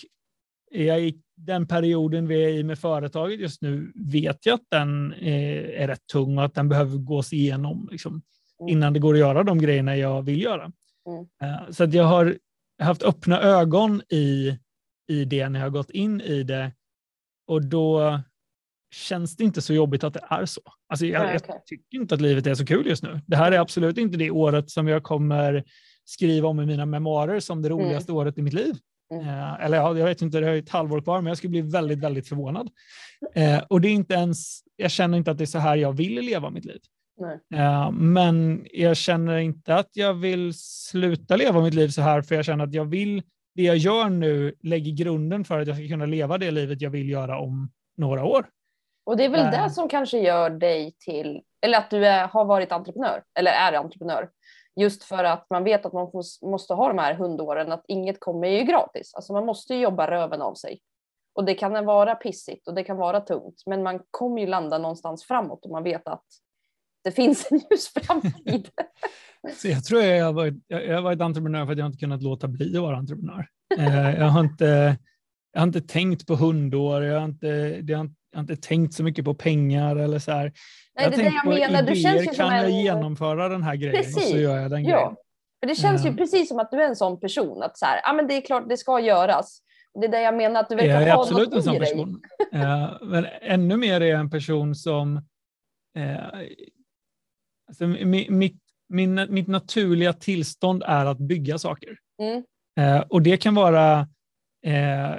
jag gick, den perioden vi är i med företaget just nu vet jag att den är, är rätt tung och att den behöver gås igenom liksom, mm. innan det går att göra de grejerna jag vill göra. Mm. Uh, så att jag har haft öppna ögon i, i det när jag har gått in i det och då känns det inte så jobbigt att det är så. Alltså jag, Nej, okay. jag tycker inte att livet är så kul just nu. Det här är absolut inte det året som jag kommer skriva om i mina memoarer som det mm. roligaste mm. året i mitt liv. Mm. Eh, eller ja, jag vet inte, det är ett halvår kvar, men jag skulle bli väldigt, väldigt förvånad. Eh, och det är inte ens, jag känner inte att det är så här jag vill leva mitt liv. Eh, men jag känner inte att jag vill sluta leva mitt liv så här, för jag känner att jag vill, det jag gör nu lägger grunden för att jag ska kunna leva det livet jag vill göra om några år. Och det är väl det som kanske gör dig till, eller att du är, har varit entreprenör, eller är entreprenör. Just för att man vet att man måste ha de här hundåren, att inget kommer ju gratis. Alltså man måste jobba röven av sig. Och det kan vara pissigt och det kan vara tungt, men man kommer ju landa någonstans framåt och man vet att det finns en ljus framtid. Så jag tror jag har, varit, jag har varit entreprenör för att jag inte kunnat låta bli att vara entreprenör. Eh, jag, har inte, jag har inte tänkt på hundår, jag har inte, jag har inte tänkt så mycket på pengar eller så här. Nej, jag det är det jag menar. Du känns ju kan jag en... genomföra den här grejen Precis. och så gör jag den ja. grejen. För det känns ju precis som att du är en sån person, att så här, ah, men det är klart det ska göras. Det är det jag menar, att du verkar jag är ha absolut något en sån person. Eh, men ännu mer är jag en person som... Eh, alltså, mi- mitt, min, mitt naturliga tillstånd är att bygga saker. Mm. Eh, och det kan vara eh,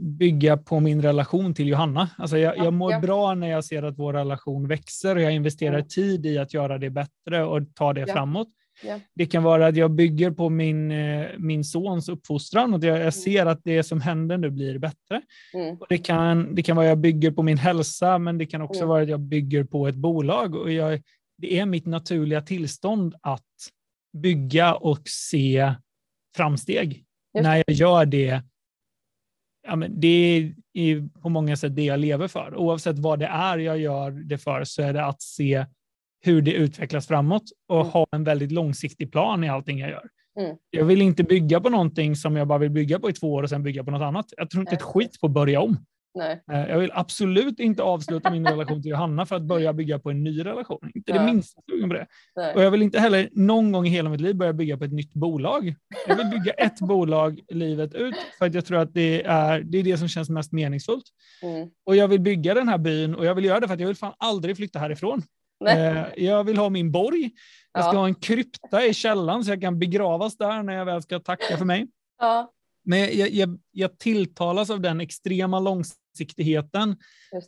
bygga på min relation till Johanna. Alltså jag, Ja, jag mår ja. bra när jag ser att vår relation växer och jag investerar Mm. tid i att göra det bättre och ta det Ja. framåt. Ja. Det kan vara att jag bygger på min, eh, min sons uppfostran och jag, jag ser att det som händer nu blir bättre. Mm. Och det, kan, det kan vara att jag bygger på min hälsa, men det kan också Mm. vara att jag bygger på ett bolag. Och jag, det är mitt naturliga tillstånd att bygga och se framsteg. När jag gör det, ja, men det är på många sätt det jag lever för. Oavsett vad det är jag gör det för så är det att se hur det utvecklas framåt och Mm. ha en väldigt långsiktig plan i allting jag gör. Mm. Jag vill inte bygga på någonting som jag bara vill bygga på i två år och sen bygga på något annat. Jag tror inte ett skit på att börja om. Nej. Eh, Jag vill absolut inte avsluta min relation till Johanna för att börja bygga på en ny relation. Inte det minsta sugen på det. Nej. Och jag vill inte heller någon gång i hela mitt liv börja bygga på ett nytt bolag. Jag vill bygga ett bolag livet ut för att jag tror att det är det, är det som känns mest meningsfullt. Mm. Och jag vill bygga den här byn och jag vill göra det för att jag vill fan aldrig flytta härifrån. Nej. Eh, Jag vill ha min borg. Jag ska Ja. ha en krypta i källaren så jag kan begravas där när jag väl ska tacka för mig. Ja, Men jag, jag, jag tilltalas av den extrema långsiktigheten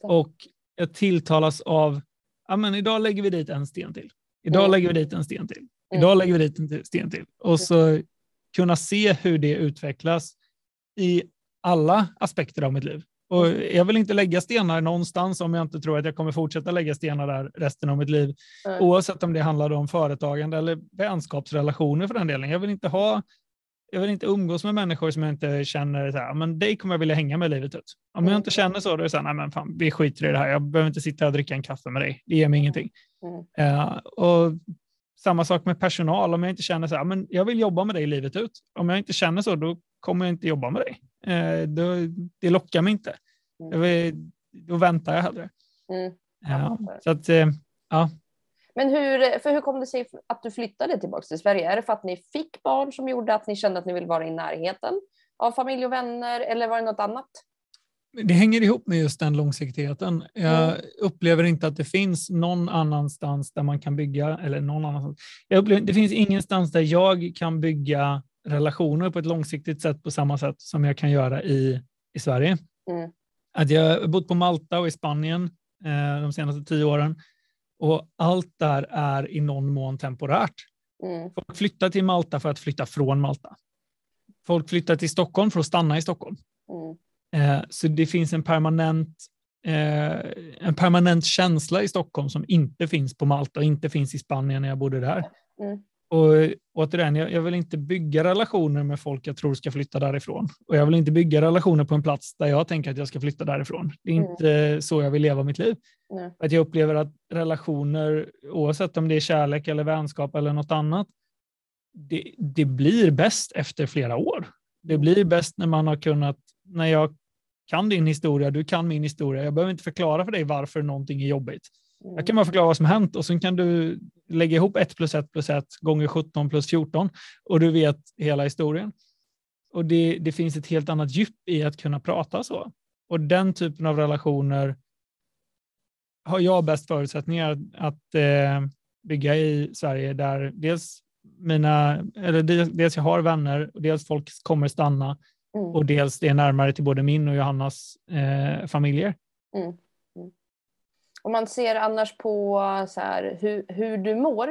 och jag tilltalas av, ja men idag lägger vi dit en sten till. Idag Mm. lägger vi dit en sten till. Mm. Idag lägger vi dit en sten till. Och så kunna se hur det utvecklas i alla aspekter av mitt liv. Och jag vill inte lägga stenar någonstans om jag inte tror att jag kommer fortsätta lägga stenar där resten av mitt liv. Mm. Oavsett om det handlar om företagande eller vänskapsrelationer för den delen. Jag vill inte ha jag vill inte umgås med människor som jag inte känner så här, men dig kommer jag vilja hänga med livet ut. Om jag Mm. inte känner så, då är det så här, nej men fan, vi skiter i det här. Jag behöver inte sitta och dricka en kaffe med dig. Det ger mig ingenting. Mm. Eh, och samma sak med personal. Om jag inte känner så här, men jag vill jobba med dig livet ut. Om jag inte känner så, då kommer jag inte jobba med dig. Eh, då, det lockar mig inte. Mm. Vill, då väntar jag hellre. Mm. Ja, så att, eh, ja. Men hur, för hur kom det sig att du flyttade tillbaka till Sverige? Är det för att ni fick barn som gjorde att ni kände att ni vill vara i närheten av familj och vänner eller var det något annat? Det hänger ihop med just den långsiktigheten. Jag Mm. upplever inte att det finns någon annanstans där man kan bygga, eller någon annanstans. Jag upplever, det finns ingenstans där jag kan bygga relationer på ett långsiktigt sätt på samma sätt som jag kan göra i, i Sverige. Mm. Att jag har bott på Malta och i Spanien eh, de senaste tio åren och allt där är i någon mån temporärt. Mm. Folk flyttar till Malta för att flytta från Malta. Folk flyttar till Stockholm för att stanna i Stockholm. Mm. Eh, Så det finns en permanent, eh, en permanent känsla i Stockholm som inte finns på Malta och inte finns i Spanien när jag bodde där. Mm. Och återigen, jag, jag vill inte bygga relationer med folk jag tror ska flytta därifrån. Och jag vill inte bygga relationer på en plats där jag tänker att jag ska flytta därifrån. Det är Mm. inte så jag vill leva mitt liv. Nej. Att jag upplever att relationer, oavsett om det är kärlek eller vänskap eller något annat, det, det blir bäst efter flera år. Det blir bäst när man har kunnat, när jag kan din historia, du kan min historia. Jag behöver inte förklara för dig varför någonting är jobbigt. Mm. Jag kan bara förklara vad som hänt och sen kan du lägga ihop 1 plus 1 plus 1 gånger 17 plus 14 och du vet hela historien. Och det, det finns ett helt annat djup i att kunna prata så. Och den typen av relationer har jag bäst förutsättningar att eh, bygga i Sverige där dels mina, eller dels, jag har vänner och dels folk kommer stanna Mm. och dels det är närmare till både min och Johannas eh, familjer. Mm. Om man ser annars på så här, hur, hur du mår,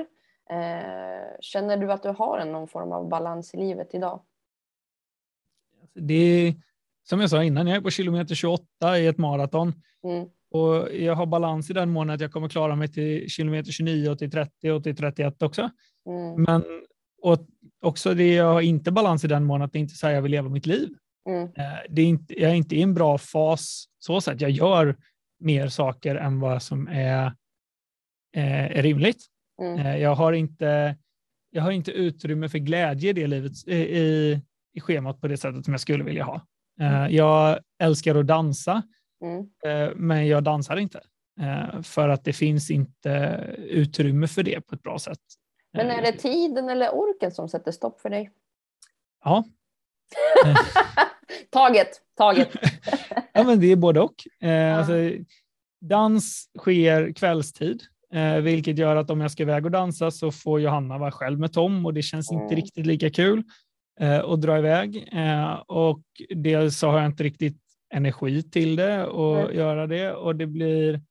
eh, känner du att du har en någon form av balans i livet idag? Det är, som jag sa innan, jag är på kilometer 28 i ett maraton Mm. och jag har balans i den mån att jag kommer klara mig till kilometer 29 och till 30 och till 31 också. Mm. Men och också det jag har inte balans i den mån att det inte är så här jag vill leva mitt liv. Mm. Eh, Det är inte, jag är inte i en bra fas så sätt. Jag gör mer saker än vad som är, eh, är rimligt. Mm. Eh, Jag har inte, jag har inte utrymme för glädje i det livet i, i, schemat på det sättet som jag skulle vilja ha. Eh, Jag älskar att dansa, Mm. men jag dansar inte. För att det finns inte utrymme för det på ett bra sätt. Men är det tiden eller orken som sätter stopp för dig? Ja. taget, taget. ja, men det är både och. Eh, alltså, dans sker kvällstid, eh, vilket gör att om jag ska iväg och dansa så får Johanna vara själv med Tom och det känns mm. inte riktigt lika kul eh, att dra iväg. Eh, och dels så har jag inte riktigt energi till det och mm. göra det och det blir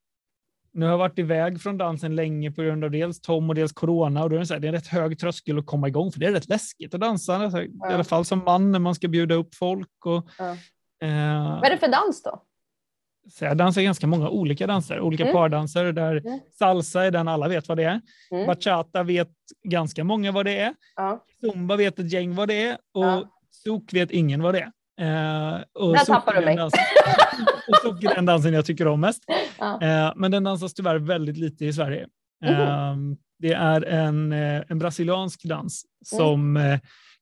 nu har jag varit iväg från dansen länge på grund av dels Tom och dels corona och då är det, så här, det är en rätt hög tröskel att komma igång för det är rätt läskigt att dansa, alltså, ja. i alla fall som man när man ska bjuda upp folk. Och, ja. Eh, Vad är det för dans då? Så jag dansar ganska många olika danser, olika mm. pardanser där mm. salsa är den alla vet vad det är. Mm. Bachata vet ganska många vad det är. Ja. Zumba vet ett gäng vad det är och ja. Zouk vet ingen vad det är. Eh, och Där tappar du mig. Dansen, och är den dansen jag tycker om mest. Ja. Eh, men den dansas tyvärr väldigt lite i Sverige. Eh, det är en, eh, en brasiliansk dans som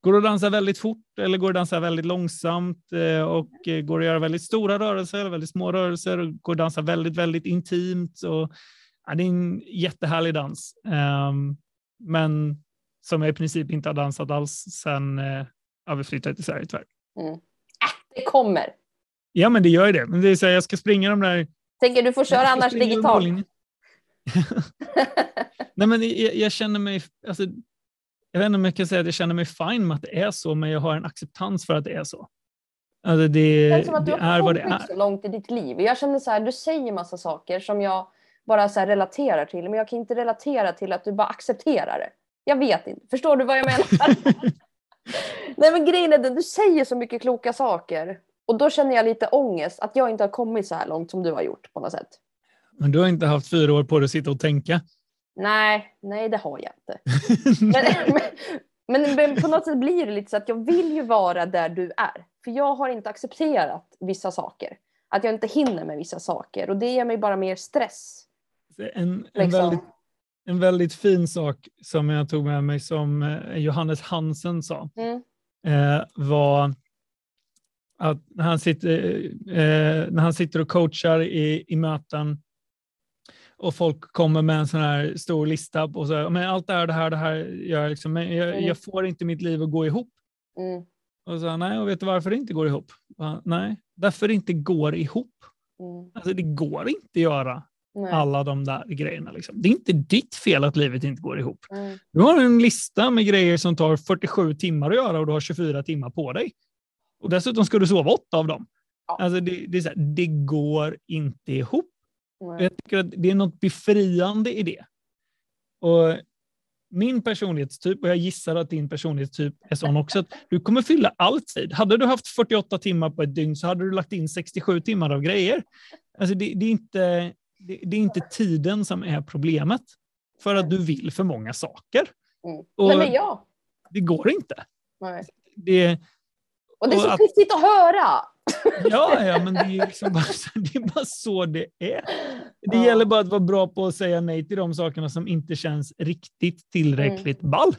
Eh, går att dansa väldigt fort eller går att dansa väldigt långsamt eh, och går att göra väldigt stora rörelser, väldigt små rörelser och går att dansa väldigt, väldigt intimt. Och, ja, det är en jättehärlig dans. Ehm, men som jag i princip inte har dansat alls sedan ja, vi flyttade till Sverige tyvärr. Mm. Det kommer. Ja, men det gör ju det. Men det är så här, jag ska springa de där... Tänker du får köra annars digitalt. Nej, men jag, jag, känner mig... Alltså, jag vet inte om jag kan säga att jag känner mig fine med att det är så, men jag har en acceptans för att det är så. Alltså det, det, som att du har kommit så långt i ditt liv. Jag känner så här, du säger massa saker som jag bara så relaterar till, men jag kan inte relatera till att du bara accepterar det. Jag vet inte. Förstår du vad jag menar? Nej men grejen är den, du säger så mycket kloka saker. Och då känner jag lite ångest att jag inte har kommit så här långt som du har gjort på något sätt. Men du har inte haft fyra år på dig att sitta och tänka? Nej, nej det har jag inte. men, men, men, på något sätt blir det lite så att jag vill ju vara där du är. För jag har inte accepterat vissa saker. Att jag inte hinner med vissa saker och det ger mig bara mer stress. En, en liksom. väldigt en väldigt fin sak som jag tog med mig som eh, Johannes Hansen sa mm. eh, var att när han sitter, eh, när han sitter och coachar i, i möten och folk kommer med en sån här stor lista och så men allt det här, det här, det här gör jag liksom, men jag, mm. jag får inte mitt liv att gå ihop. Mm. Och så nej, och vet du varför det inte går ihop? nej, därför det inte går ihop. Mm. Alltså det går inte att göra Nej. alla de där grejerna. Liksom. Det är inte ditt fel att livet inte går ihop. Mm. Du har en lista med grejer som tar 47 timmar att göra och du har 24 timmar på dig. Och dessutom ska du sova åtta av dem. Ja. Alltså det, det, är så här, det går inte ihop. Jag tycker att det är något befriande i det. Och min personlighetstyp, och jag gissar att din personlighetstyp är sån också, att du kommer fylla all tid. Hade du haft 48 timmar på ett dygn så hade du lagt in 67 timmar av grejer. Alltså det, det är inte, det, det, är inte tiden som är problemet, för att du vill för många saker. Mm. Och Nej, men ja. Det går inte. Nej. Det, och det är så att, pistigt att höra. Ja, ja, men det är, liksom bara, det är bara så det är. Det ja. gäller bara att vara bra på att säga nej till de sakerna som inte känns riktigt tillräckligt mm. ball.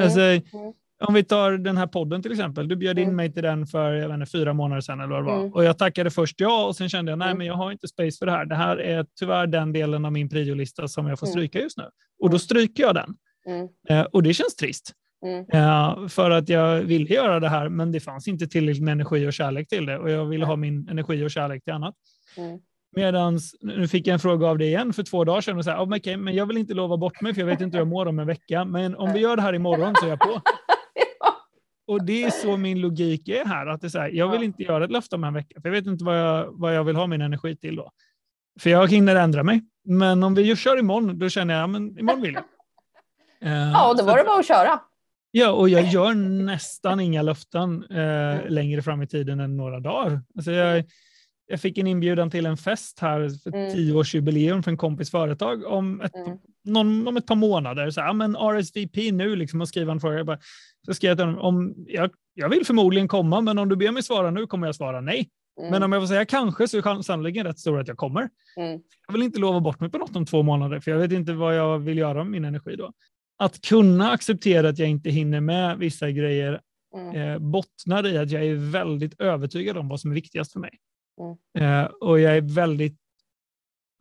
Alltså, mm. mm. Om vi tar den här podden till exempel. Du bjöd in mm. mig till den för jag inte, fyra månader sedan eller vad det var. Mm. Och jag tackade först ja och sen kände jag nej, mm. men jag har inte space för det här. Det här är tyvärr den delen av min priolista som jag får mm. stryka just nu. Och då stryker jag den. Eh, och det känns trist. Eh, för att jag ville göra det här, men det fanns inte tillräckligt med energi och kärlek till det. Och jag ville ha min energi och kärlek till annat. Medans, nu fick jag en fråga av dig igen för två dagar sedan och sa, oh, okay, men jag vill inte lova bort mig för jag vet inte hur jag mår om en vecka. Men om vi gör det här imorgon så är jag på. Och det är så min logik är här. Att det är här, jag vill inte göra ett löfte om en vecka, för jag vet inte vad jag, vad jag vill ha min energi till då. För jag hinner ändra mig. Men om vi kör imorgon, då känner jag, men imorgon vill jag. ja, då var det bara att köra. Ja, och jag gör nästan inga löften eh, längre fram i tiden än några dagar. Alltså jag, jag fick en inbjudan till en fest här för mm. tioårsjubileum för en kompis företag om ett, mm. någon, om ett par månader. Så här, men RSVP nu liksom och skriva en fråga. Jag bara, så skrev jag till honom, om, jag, jag vill förmodligen komma, men om du ber mig svara nu kommer jag svara nej. Mm. Men om jag får säga kanske så är sannolikheten rätt stor att jag kommer. Mm. Jag vill inte lova bort mig på något om två månader, för jag vet inte vad jag vill göra med min energi då. Att kunna acceptera att jag inte hinner med vissa grejer mm. eh, bottnar i att jag är väldigt övertygad om vad som är viktigast för mig. Mm. Eh, och jag är väldigt,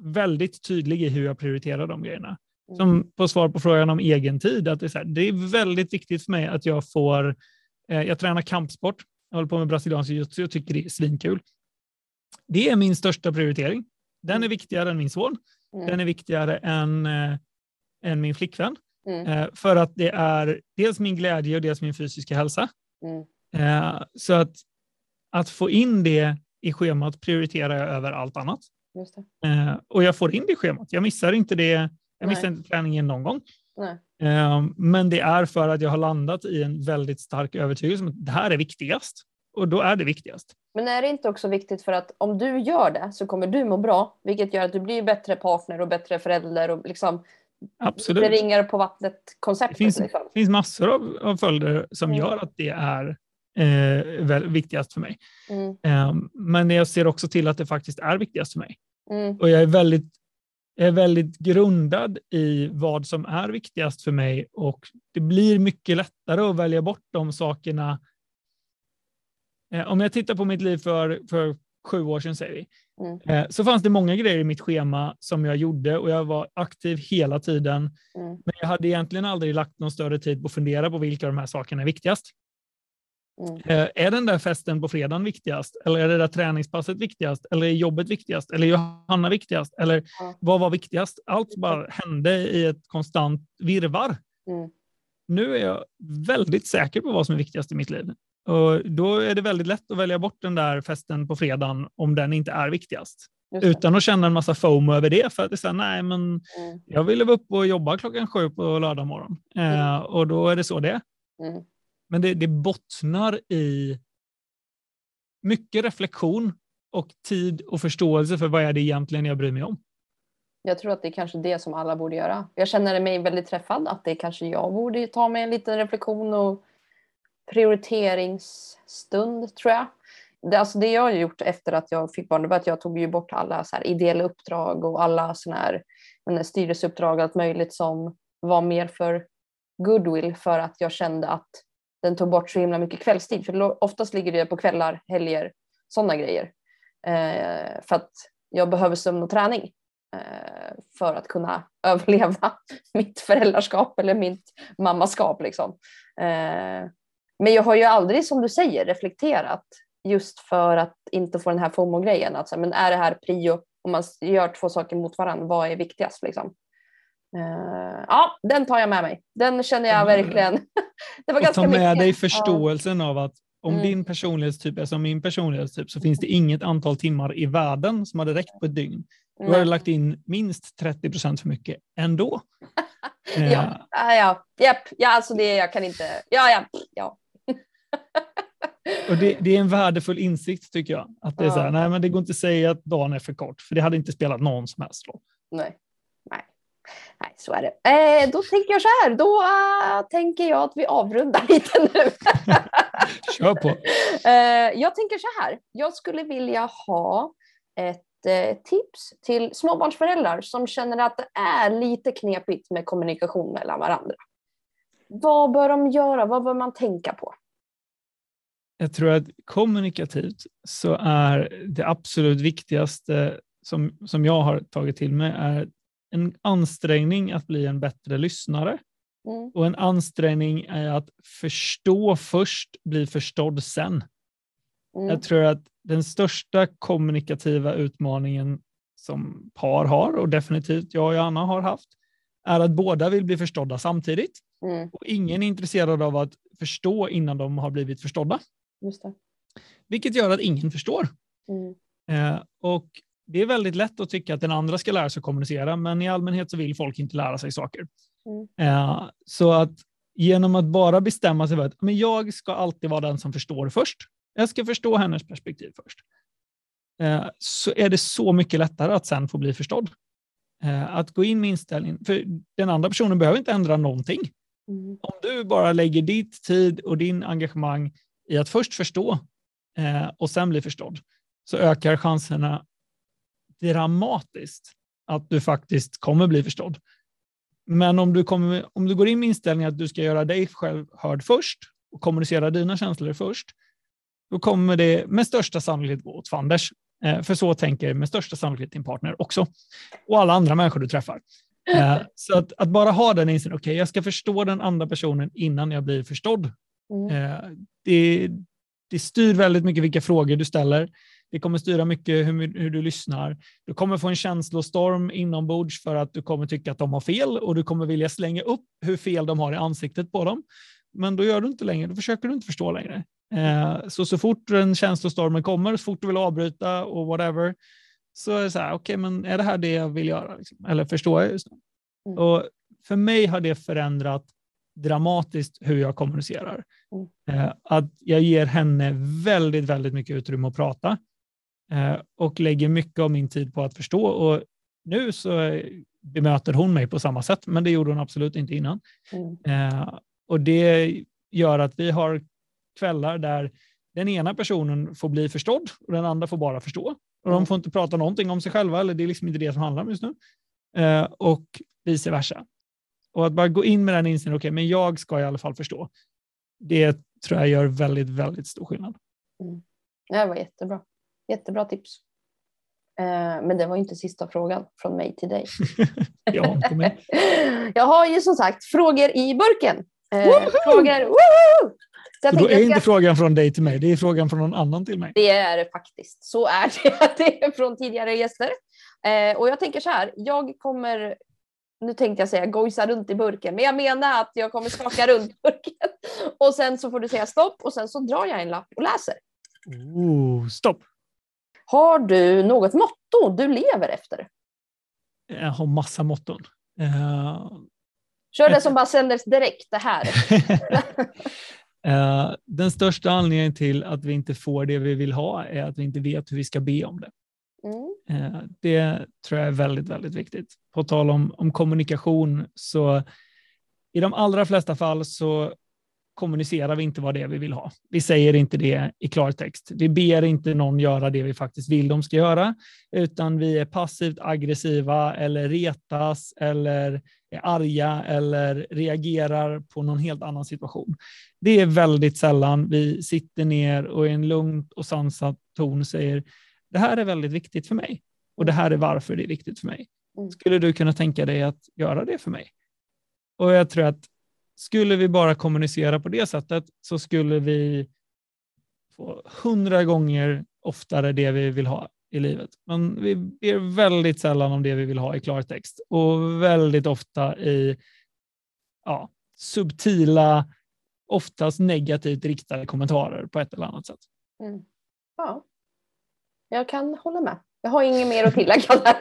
väldigt tydlig i hur jag prioriterar de grejerna. Mm. Som på svar på frågan om egen tid, att det är, så här, det är väldigt viktigt för mig att jag får, eh, jag tränar kampsport, jag håller på med brasiliansk jiu-jitsu och tycker det är svinkul. Det är min största prioritering. Den är mm. viktigare än min son. Mm. Den är viktigare än, eh, än min flickvän. Mm. Eh, för att det är dels min glädje och dels min fysiska hälsa. Mm. Eh, så att, att få in det i schemat prioriterar jag över allt annat. Eh, och jag får in det i schemat. Jag missar inte det. Jag missar inte träningen någon gång. Eh, men det är för att jag har landat i en väldigt stark övertygelse om att det här är viktigast. Och då är det viktigast. Men är det inte också viktigt för att om du gör det så kommer du må bra, vilket gör att du blir bättre partner och bättre förälder och liksom Absolut. det ringar på vattnet-konceptet. Det finns, liksom. finns massor av, av följder som mm. gör att det är eh, väl, viktigast för mig. Mm. Eh, men jag ser också till att det faktiskt är viktigast för mig. Mm. Och jag är väldigt jag är väldigt grundad i vad som är viktigast för mig och det blir mycket lättare att välja bort de sakerna Eh, om jag tittar på mitt liv för, för sju år sedan, säger vi, mm. Eh, så fanns det många grejer i mitt schema som jag gjorde och jag var aktiv hela tiden. Mm. Men jag hade egentligen aldrig lagt någon större tid på att fundera på vilka av de här sakerna är viktigast. Mm. Eh, är den där festen på fredagen viktigast? Eller är det där träningspasset viktigast? Eller är jobbet viktigast? Eller är Johanna viktigast? Eller vad var viktigast? Allt bara hände i ett konstant virvar. Mm. Nu är jag väldigt säker på vad som är viktigast i mitt liv. Och då är det väldigt lätt att välja bort den där festen på fredagen om den inte är viktigast. Utan att känna en massa FOMO över det. För att det är så här, nej, men mm. jag ville vara uppe och jobba klockan sju på lördag morgon. Mm. Eh, och då är det så det mm. Men det, det bottnar i mycket reflektion och tid och förståelse för vad är det egentligen jag bryr mig om. Jag tror att det är kanske det som alla borde göra. Jag känner mig väldigt träffad att det kanske jag borde ta mig en liten reflektion och prioriteringsstund tror jag. Det, alltså det jag har gjort efter att jag fick barn var att jag tog ju bort alla så här ideella uppdrag och alla såna här styrelseuppdrag allt möjligt som var mer för goodwill för att jag kände att den tog bort så himla mycket kvällstid. För oftast ligger det på kvällar, helger, sådana grejer. Eh, för att jag behöver sömn och träning eh, för att kunna överleva mitt föräldraskap eller mitt mammaskap. Liksom. Eh, men jag har ju aldrig, som du säger, reflekterat just för att inte få den här FOMO-grejen. Alltså, men är det här prio, om man gör två saker mot varandra, vad är viktigast? Liksom? Uh, ja, den tar jag med mig. Den känner jag verkligen. det var ganska ta med mycket. dig förståelsen ja. av att om mm. din personlighetstyp är som min personlighetstyp så finns det inget antal timmar i världen som hade räckt på ett dygn. Du har lagt in minst 30 procent för mycket ändå. ja, ja, ja, japp, ja, alltså det jag kan inte. Ja, ja, ja. Och det, det, är en värdefull insikt tycker jag. Att det, är så här, nej, men det går inte att säga att dagen är för kort, för det hade inte spelat någon som helst roll. Nej. nej. Nej, så är det. Eh, då tänker jag så här, då uh, tänker jag att vi avrundar lite nu. Kör på. Eh, jag tänker så här, jag skulle vilja ha ett eh, tips till småbarnsföräldrar som känner att det är lite knepigt med kommunikation mellan varandra. Vad bör de göra? Vad bör man tänka på? Jag tror att kommunikativt så är det absolut viktigaste som, som jag har tagit till mig är en ansträngning att bli en bättre lyssnare. Mm. Och en ansträngning är att förstå först, bli förstådd sen. Mm. Jag tror att den största kommunikativa utmaningen som par har och definitivt jag och Anna har haft är att båda vill bli förstådda samtidigt. Mm. Och ingen är intresserad av att förstå innan de har blivit förstådda. Just det. Vilket gör att ingen förstår. Mm. Eh, och det är väldigt lätt att tycka att den andra ska lära sig kommunicera, men i allmänhet så vill folk inte lära sig saker. Mm. Eh, så att genom att bara bestämma sig för att men jag ska alltid vara den som förstår först. Jag ska förstå hennes perspektiv först. Eh, så är det så mycket lättare att sen få bli förstådd. Eh, att gå in med inställningen, för den andra personen behöver inte ändra någonting. Mm. Om du bara lägger ditt tid och din engagemang i att först förstå eh, och sen bli förstådd, så ökar chanserna dramatiskt att du faktiskt kommer bli förstådd. Men om du, kommer, om du går in med inställningen att du ska göra dig själv hörd först och kommunicera dina känslor först, då kommer det med största sannolikhet gå åt fanders. Eh, för så tänker med största sannolikhet din partner också. Och alla andra människor du träffar. Eh, så att, att, bara ha den inställningen, okej, okay, jag ska förstå den andra personen innan jag blir förstådd. Mm. Eh, det, det styr väldigt mycket vilka frågor du ställer. Det kommer styra mycket hur, hur, du lyssnar. Du kommer få en känslostorm inombords för att du kommer tycka att de har fel och du kommer vilja slänga upp hur fel de har i ansiktet på dem. Men då gör du inte längre, då försöker du inte förstå längre. Eh, så så fort den känslostormen kommer, så fort du vill avbryta och whatever, så är det så här, okej, okay, men är det här det jag vill göra? Liksom? Eller förstår jag just nu? Mm. Och för mig har det förändrat dramatiskt hur jag kommunicerar. Mm. Eh, att jag ger henne väldigt, väldigt mycket utrymme att prata eh, och lägger mycket av min tid på att förstå. Och nu så bemöter hon mig på samma sätt, men det gjorde hon absolut inte innan. Mm. Eh, och det gör att vi har kvällar där den ena personen får bli förstådd och den andra får bara förstå. Och de mm. får inte prata någonting om sig själva, eller det är liksom inte det som handlar om just nu. Eh, och vice versa. Och att bara gå in med den inställningen, okej, okay, men jag ska i alla fall förstå. Det tror jag gör väldigt, väldigt stor skillnad. Mm. Det var jättebra. Jättebra tips. Eh, men det var inte sista frågan från mig till dig. ja, till mig. jag har ju som sagt frågor i burken. Eh, frågor, woho! Så då är inte ska... frågan från dig till mig, det är frågan från någon annan till mig. Det är det faktiskt. Så är det. Det är från tidigare gäster. Eh, och jag tänker så här, jag kommer, nu tänkte jag säga gojsa runt i burken, men jag menar att jag kommer skaka runt burken. Och sen så får du säga stopp och sen så drar jag en lapp och läser. Oh, stopp. Har du något motto du lever efter? Jag har massa motton. Uh, Kör det som bara sändes direkt, det här. uh, den största anledningen till att vi inte får det vi vill ha är att vi inte vet hur vi ska be om det. Mm. Eh, det tror jag är väldigt, väldigt viktigt. På tal om, om kommunikation så i de allra flesta fall så kommunicerar vi inte vad det är vi vill ha. Vi säger inte det i klartext. Vi ber inte någon göra det vi faktiskt vill de ska göra, utan vi är passivt aggressiva eller retas eller är arga eller reagerar på någon helt annan situation. Det är väldigt sällan vi sitter ner och i en lugn och sansad ton säger det här är väldigt viktigt för mig och det här är varför det är viktigt för mig. Mm. Skulle du kunna tänka dig att göra det för mig? Och jag tror att skulle vi bara kommunicera på det sättet så skulle vi få hundra gånger oftare det vi vill ha i livet. Men vi ber väldigt sällan om det vi vill ha i klartext och väldigt ofta i ja, subtila, oftast negativt riktade kommentarer på ett eller annat sätt. Mm. Ja, jag kan hålla med. Jag har inget mer att tillägga där.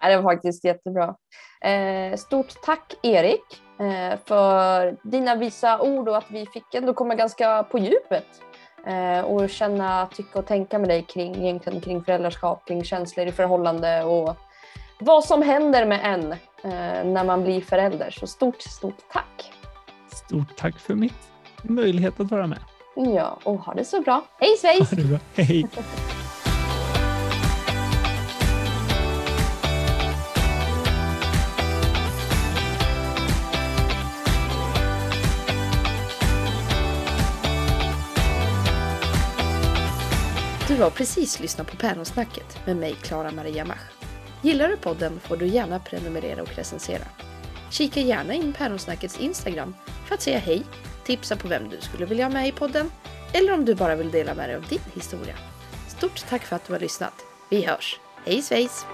det var faktiskt jättebra. Eh, stort tack Erik eh, för dina visa ord och att vi fick ändå komma ganska på djupet eh, och känna, tycka och tänka med dig kring, egentligen kring föräldraskap, kring känslor i förhållande och vad som händer med en när man blir förälder. Så stort, stort tack! Stort tack för mitt möjlighet att vara med. Ja, och ha det så bra. Hej svejs! Ha det bra. Hej! Du har precis lyssnat på Päronsnacket med mig, Klara Maria Mach. Gillar du podden får du gärna prenumerera och recensera. Kika gärna in Päronsnackets Instagram för att säga hej, tipsa på vem du skulle vilja ha med i podden eller om du bara vill dela med dig av din historia. Stort tack för att du har lyssnat. Vi hörs. Hej svejs!